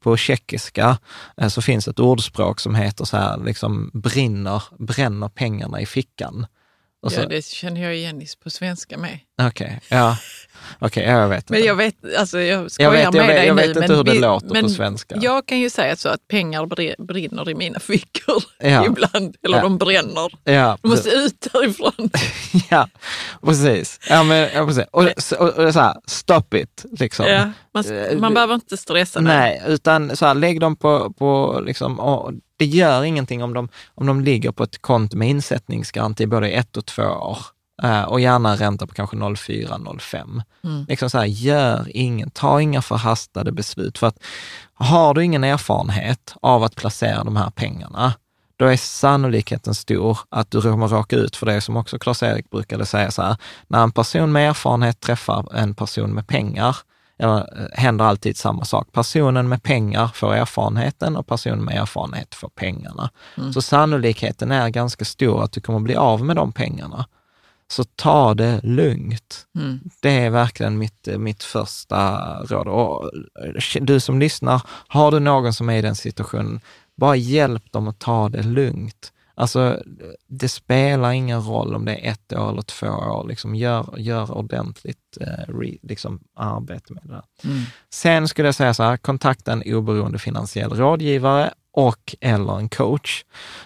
På tjeckiska eh, så finns ett ordspråk som heter så här, liksom brinner, bränner pengarna i fickan. Så, Ja, det känner jag igen på svenska med. Okej, ja. Okej, ja, jag vet Men inte. jag vet, alltså jag skojar jag vet, med jag vet, dig jag nu. vet inte men hur det vi- låter men på svenska. Jag kan ju säga så att pengar br- brinner i mina fickor *laughs* Ja. ibland. Eller Ja. de bränner. Ja, De måste ut därifrån. *laughs* ja, precis. Ja, men, ja, precis. Och, och, och det så här, stop it, liksom. Ja, man, Eh, man behöver inte stressa. Nej, utan så här, lägg dem på, på liksom, det gör ingenting om de, om de ligger på ett konto med insättningsgaranti både ett och två år. Eh, och gärna en ränta på kanske 0,4-0,5. Mm. Liksom så här, gör ingen, ta inga förhastade beslut. För att har du ingen erfarenhet av att placera de här pengarna, då är sannolikheten stor att du kommer råka ut för det som också Claes-Erik brukade säga så här, när en person med erfarenhet träffar en person med pengar, eller händer alltid samma sak. Personen med pengar får erfarenheten och personen med erfarenhet får pengarna. Så sannolikheten är ganska stor att du kommer bli av med de pengarna. Så ta det lugnt. Mm. Det är verkligen mitt, mitt första råd. Och eh, du som lyssnar, har du någon som är i den situationen, bara hjälp dem att ta det lugnt. Alltså, det spelar ingen roll om det är ett år eller två år. Liksom gör, gör ordentligt eh, re, liksom, arbete med det där. Mm. Sen skulle jag säga så här, kontakta en oberoende finansiell rådgivare och eller en coach.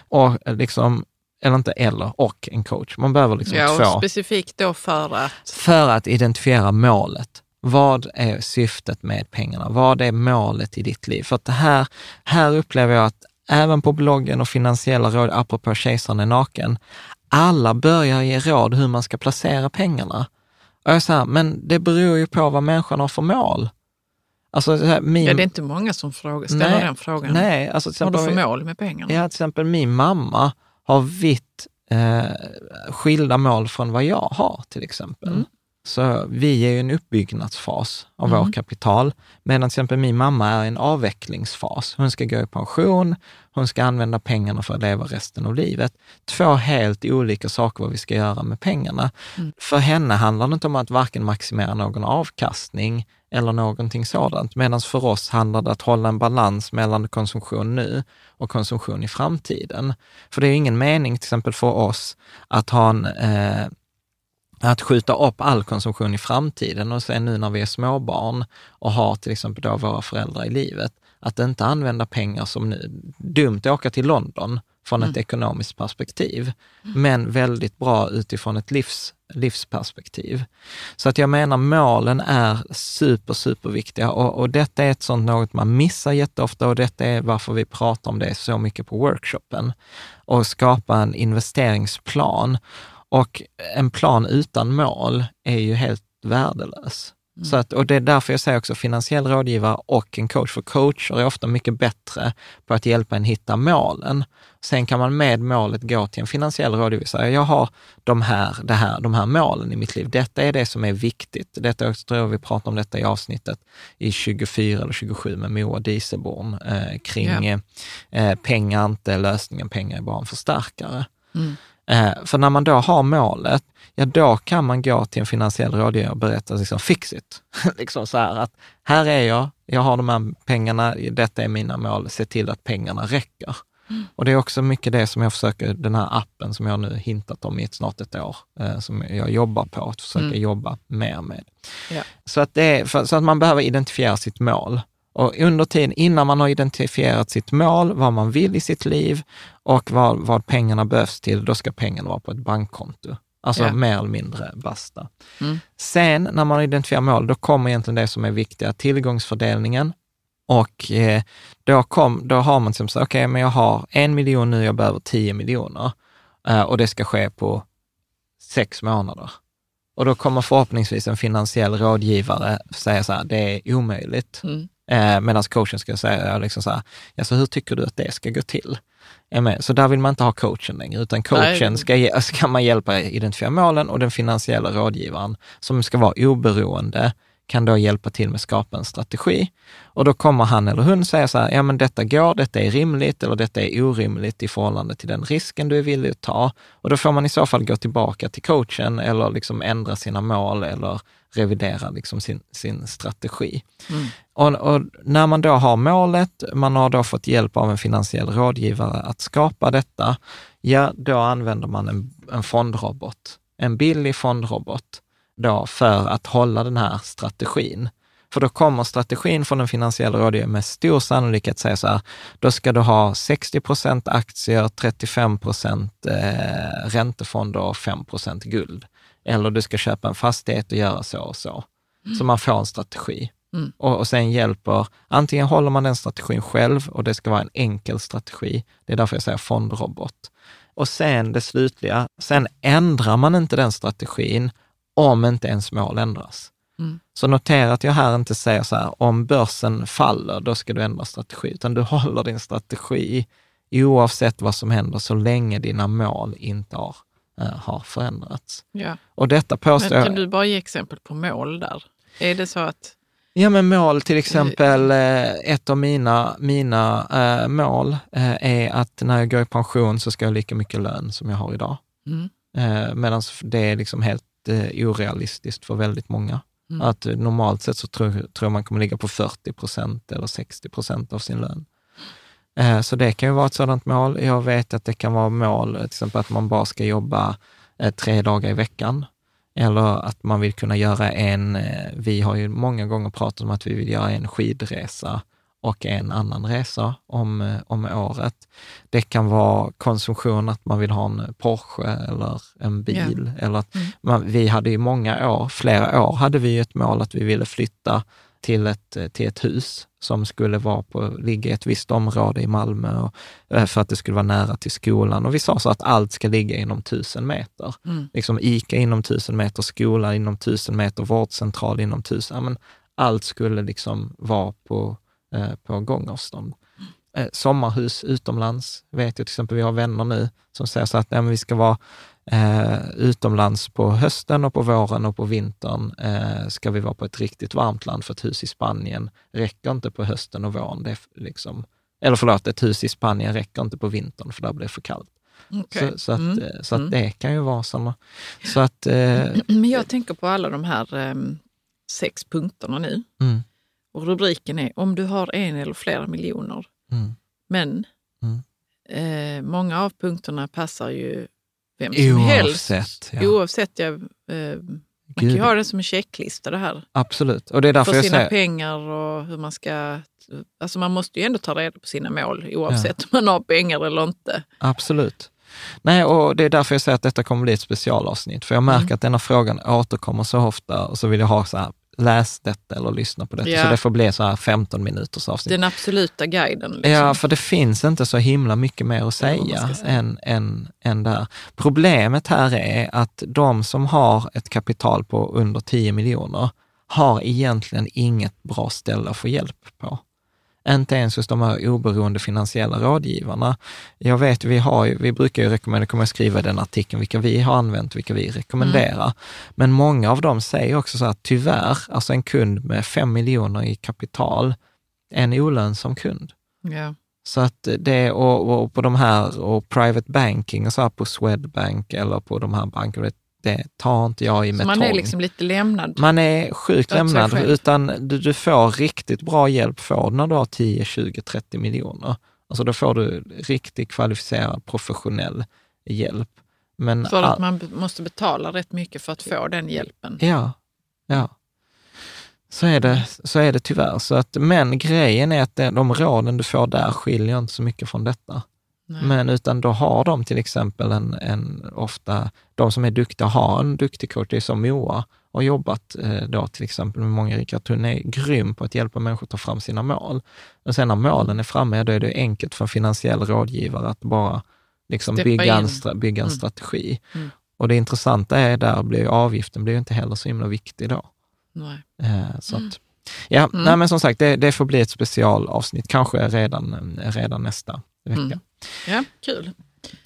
Och eh, liksom, eller inte eller, och en coach. Man behöver liksom Ja, två specifikt då för att... för att identifiera målet. Vad är syftet med pengarna? Vad är målet i ditt liv? För att det här, här upplever jag att även på bloggen och finansiella råd, apropå kejsaren är naken, alla börjar ge råd hur man ska placera pengarna. Och jag här, men det beror ju på vad människan har för mål. Alltså, så här, min, Ja, det är inte många som frågar, ställer Nej, den frågan. nej, alltså till Har du exempel, för mål med pengarna? Ja, till exempel min mamma har vitt eh, skilda mål från vad jag har till exempel. Mm. Så vi är i en uppbyggnadsfas av Mm. vår kapital, medan till exempel min mamma är i en avvecklingsfas. Hon ska gå i pension, hon ska använda pengarna för att leva resten av livet. Två helt olika saker vad vi ska göra med pengarna. Mm. För henne handlar det inte om att varken maximera någon avkastning eller någonting sådant, medan för oss handlar det att hålla en balans mellan konsumtion nu och konsumtion i framtiden. För det är ju ingen mening till exempel för oss att ha en eh, att skjuta upp all konsumtion i framtiden och sen nu när vi är småbarn och har till exempel då våra föräldrar i livet, att inte använda pengar som nu, dumt att åka till London från ett ekonomiskt perspektiv, men väldigt bra utifrån ett livs, livsperspektiv. Så att jag menar målen är super, super viktiga och, och detta är ett sånt något man missar jätteofta och detta är varför vi pratar om det så mycket på workshopen. Och skapa en investeringsplan. Och en plan utan mål är ju helt värdelös. Så att, och det är därför jag säger också finansiell rådgivare och en coach, för coacher är ofta mycket bättre på att hjälpa en hitta målen. Sen kan man med målet gå till en finansiell rådgivare och säga, jag har de här, det här, de här målen i mitt liv. Detta är det som är viktigt. Detta, jag tror vi pratar om detta i avsnittet i 24 eller 27 med Moa Dieselborn eh, kring Ja. eh, pengar inte lösningen, pengar är bara en förstärkare. Mm. Eh, för när man då har målet, ja då kan man gå till en finansiell rådgivare och berätta liksom fix it. *laughs* liksom så här att här är jag, jag har de här pengarna, detta är mina mål, se till att pengarna räcker. Och det är också mycket det som jag försöker, den här appen som jag nu hintat om i ett, snart ett år, eh, som jag jobbar på, att försöka Mm. jobba mer med. Ja. Så, att det är, för, så att man behöver identifiera sitt mål. Och under tiden, innan man har identifierat sitt mål, vad man vill i sitt liv och vad, vad pengarna behövs till, då ska pengarna vara på ett bankkonto. Alltså Ja. mer eller mindre basta. Mm. Sen när man identifierar mål, då kommer egentligen det som är viktiga, tillgångsfördelningen. Och eh, då, kom, då har man som sagt, okej, men jag har en miljon nu, jag behöver tio miljoner. Eh, och det ska ske på sex månader. Och då kommer förhoppningsvis en finansiell rådgivare säga så här, det är omöjligt. Mm. Eh, Medan coachen ska säga liksom så här, ja, så hur tycker du att det ska gå till? Så där vill man inte ha coachen längre, utan coachen Nej. ska, ska man hjälpa identifiera målen och den finansiella rådgivaren, som ska vara oberoende, kan då hjälpa till med att skapa en strategi. Och då kommer han eller hon säga så här, ja men detta går, detta är rimligt eller detta är orimligt i förhållande till den risken du är villig att ta. Och då får man i så fall gå tillbaka till coachen eller liksom ändra sina mål eller revidera liksom sin, sin strategi. Mm. Och, och när man då har målet, man har då fått hjälp av en finansiell rådgivare att skapa detta, ja, då använder man en, en fondrobot, en billig fondrobot, då för att hålla den här strategin. För då kommer strategin från den finansiella rådgivaren med stor sannolikhet säga så här, då ska du ha 60 procent aktier, 35 procent eh, räntefonder och 5 procent guld. Eller du ska köpa en fastighet och göra så och så. Så man får en strategi. Mm. Och, och sen hjälper, antingen håller man den strategin själv och det ska vara en enkel strategi. Det är därför jag säger fondrobot. Och sen det slutliga, sen ändrar man inte den strategin om inte ens mål ändras. Mm. Så notera att jag här inte säger så här, om börsen faller, då ska du ändra strategi, utan du håller din strategi oavsett vad som händer, så länge dina mål inte har, eh, har förändrats. Ja. Och detta påstår Men jag... kan du bara ge exempel på mål där? Är det så att... Ja, men mål till exempel, eh, ett av mina, mina eh, mål eh, är att när jag går i pension så ska jag ha lika mycket lön som jag har idag. Mm. Medan det är liksom helt orealistiskt för väldigt många. Mm. Att eh, normalt sett så tror, tror man kommer ligga på 40 procent eller 60 procent av sin lön. Eh, Så det kan ju vara ett sådant mål. Jag vet att det kan vara mål, till exempel att man bara ska jobba eh, tre dagar i veckan. Eller att man vill kunna göra en, eh, vi har ju många gånger pratat om att vi vill göra en skidresa och en annan resa om, eh, om året. Det kan vara konsumtion, att man vill ha en Porsche eller en bil. Eller att Mm. man, vi hade i många år, flera år, hade vi ju ett mål att vi ville flytta till ett, eh, till ett hus som skulle vara på, ligga i ett visst område i Malmö och, eh, för att det skulle vara nära till skolan. Och vi sa så att allt ska ligga inom tusen meter. Mm. Liksom ICA inom tusen meter, skola inom tusen meter, vårdcentral inom tusen. Ja, men allt skulle liksom vara på, eh, på gångavstånd. eh, sommarhus utomlands. Vet jag till exempel, vi har vänner nu som säger så att nej, vi ska vara eh, utomlands på hösten och på våren och på vintern eh, ska vi vara på ett riktigt varmt land, för ett hus i Spanien räcker inte på hösten och våren. Det liksom, eller förlåt, ett hus i Spanien räcker inte på vintern, för där blir det för kallt. Okay. Så, så, att, Mm. eh, så att Mm. det kan ju vara sådana. Så att, eh, Men jag tänker på alla de här em, sex punkterna nu. mm, Och rubriken är om du har en eller flera miljoner. mm. Men Mm. eh, många av punkterna passar ju vem som helst. Oavsett. Ja. Oavsett. Jag, eh, man kan ju Gud, ha det som en checklista det här. Absolut. Och det är därför För sina säger, pengar och hur man ska... Alltså man måste ju ändå ta reda på sina mål oavsett om man har pengar eller inte. absolut. Nej, och det är därför jag säger att detta kommer bli ett specialavsnitt. För jag märker Mm. att denna frågan återkommer så ofta och så vill jag ha så här, läs detta eller lyssna på detta. Ja. Så det får bli så här 15 minuters avsnitt. Den absoluta guiden. Liksom. Ja, för det finns inte så himla mycket mer att säga säga. än, än, än där. Problemet här är att de som har ett kapital på under 10 miljoner har egentligen inget bra ställe att få hjälp på. Inte ens hos de här oberoende finansiella rådgivarna. Jag vet, vi, har vi brukar ju rekommendera, kommer jag skriva den artikeln, vilka vi har använt, vilka vi rekommenderar. Men många av dem säger också så här, tyvärr, alltså en kund med 5 miljoner i kapital, är en olönsam kund. Ja. Så att det, och, och på de här, och private banking och så här på Swedbank eller på de här bankerna, det, tar inte jag i Så med man är liksom lite lämnad. Man är sjukt lämnad, utan du, du får riktigt bra hjälp får när du har 10, 20, 30 miljoner. Alltså då får du riktigt kvalificerad professionell hjälp. Men all- att man måste betala rätt mycket för att få den hjälpen. Ja, ja. Så är, det, så är det tyvärr. Så att, men grejen är att de råden du får där skiljer inte så mycket från detta. Nej. Men utan då har de till exempel en, en ofta, de som är duktiga har en duktig coach, det är som Moa har jobbat eh, då till exempel med många att hon är grym på att hjälpa människor att ta fram sina mål. Och sen när målen är framme, då är det enkelt för en finansiell rådgivare att bara liksom Steppa bygga en, stra- bygga en Mm. strategi. Mm. Och det intressanta är där blir avgiften blir inte heller så himla viktig då. Eh, så att, ja, Mm. nej, men som sagt, det, det får bli ett specialavsnitt, kanske redan, redan nästa vecka. Mm. Ja, kul.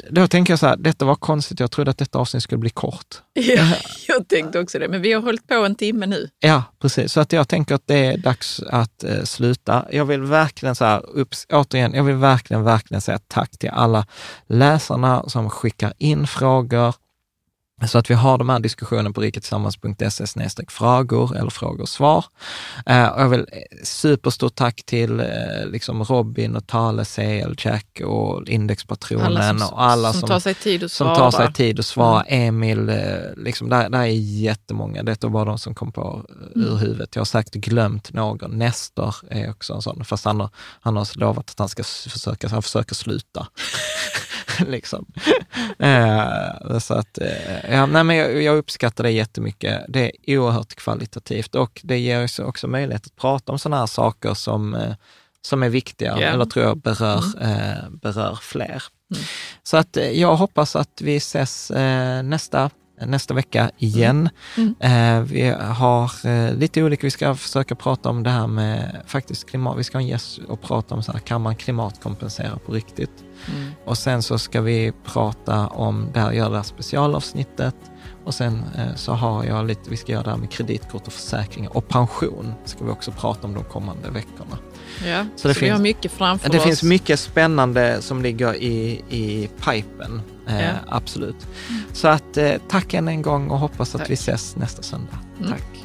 Då tänker jag så här, detta var konstigt, jag trodde att detta avsnitt skulle bli kort. *laughs* Ja, jag tänkte också det, men vi har hållit på en timme nu. Ja, precis. Så att jag tänker att det är dags att eh, sluta. Jag vill verkligen så här, upps, återigen, jag vill verkligen, verkligen säga tack till alla läsarna som skickar in frågor, så att vi har de här diskussionerna på riketillsammans.se frågor eller frågor och svar. Eh, och jag vill eh, superstort tack till eh, liksom Robin och Tale, CL, Jack och Indexpatronen Alla som, och alla som, som, tar sig tid att som svara. tar sig tid att svara. Emil, eh, liksom, där, där är jättemånga. Detta var de som kom på eh, ur Mm. huvudet. Jag har säkert glömt någon. Nestor är också en sån, fast han har, han har lovat att han ska försöka, han försöker sluta. *laughs* liksom. eh, så att, eh, ja, nej, men jag, jag uppskattar det jättemycket. Det är oerhört kvalitativt och det ger oss också möjlighet att prata om sådana här saker som, eh, som är viktiga Ja. eller tror jag berör, eh, berör fler. Så att jag hoppas att vi ses nästa, nästa vecka igen. Mm. Eh, vi har eh, lite olika, vi ska försöka prata om det här med faktiskt klimat. Vi ska ha en gäst och prata om så här, kan man klimatkompensera på riktigt? Mm. Och sen så ska vi prata om, det här, göra det här specialavsnittet. Och sen eh, så har jag lite, vi ska göra det här med kreditkort och försäkringar och pension. Ska vi också prata om de kommande veckorna. Ja, så, det vi finns- har mycket framför Det oss. finns mycket spännande som ligger i, i pipen, eh, Ja. absolut. Så att eh, tack än en gång och hoppas att Tack. vi ses nästa söndag. Mm. Tack.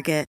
Target.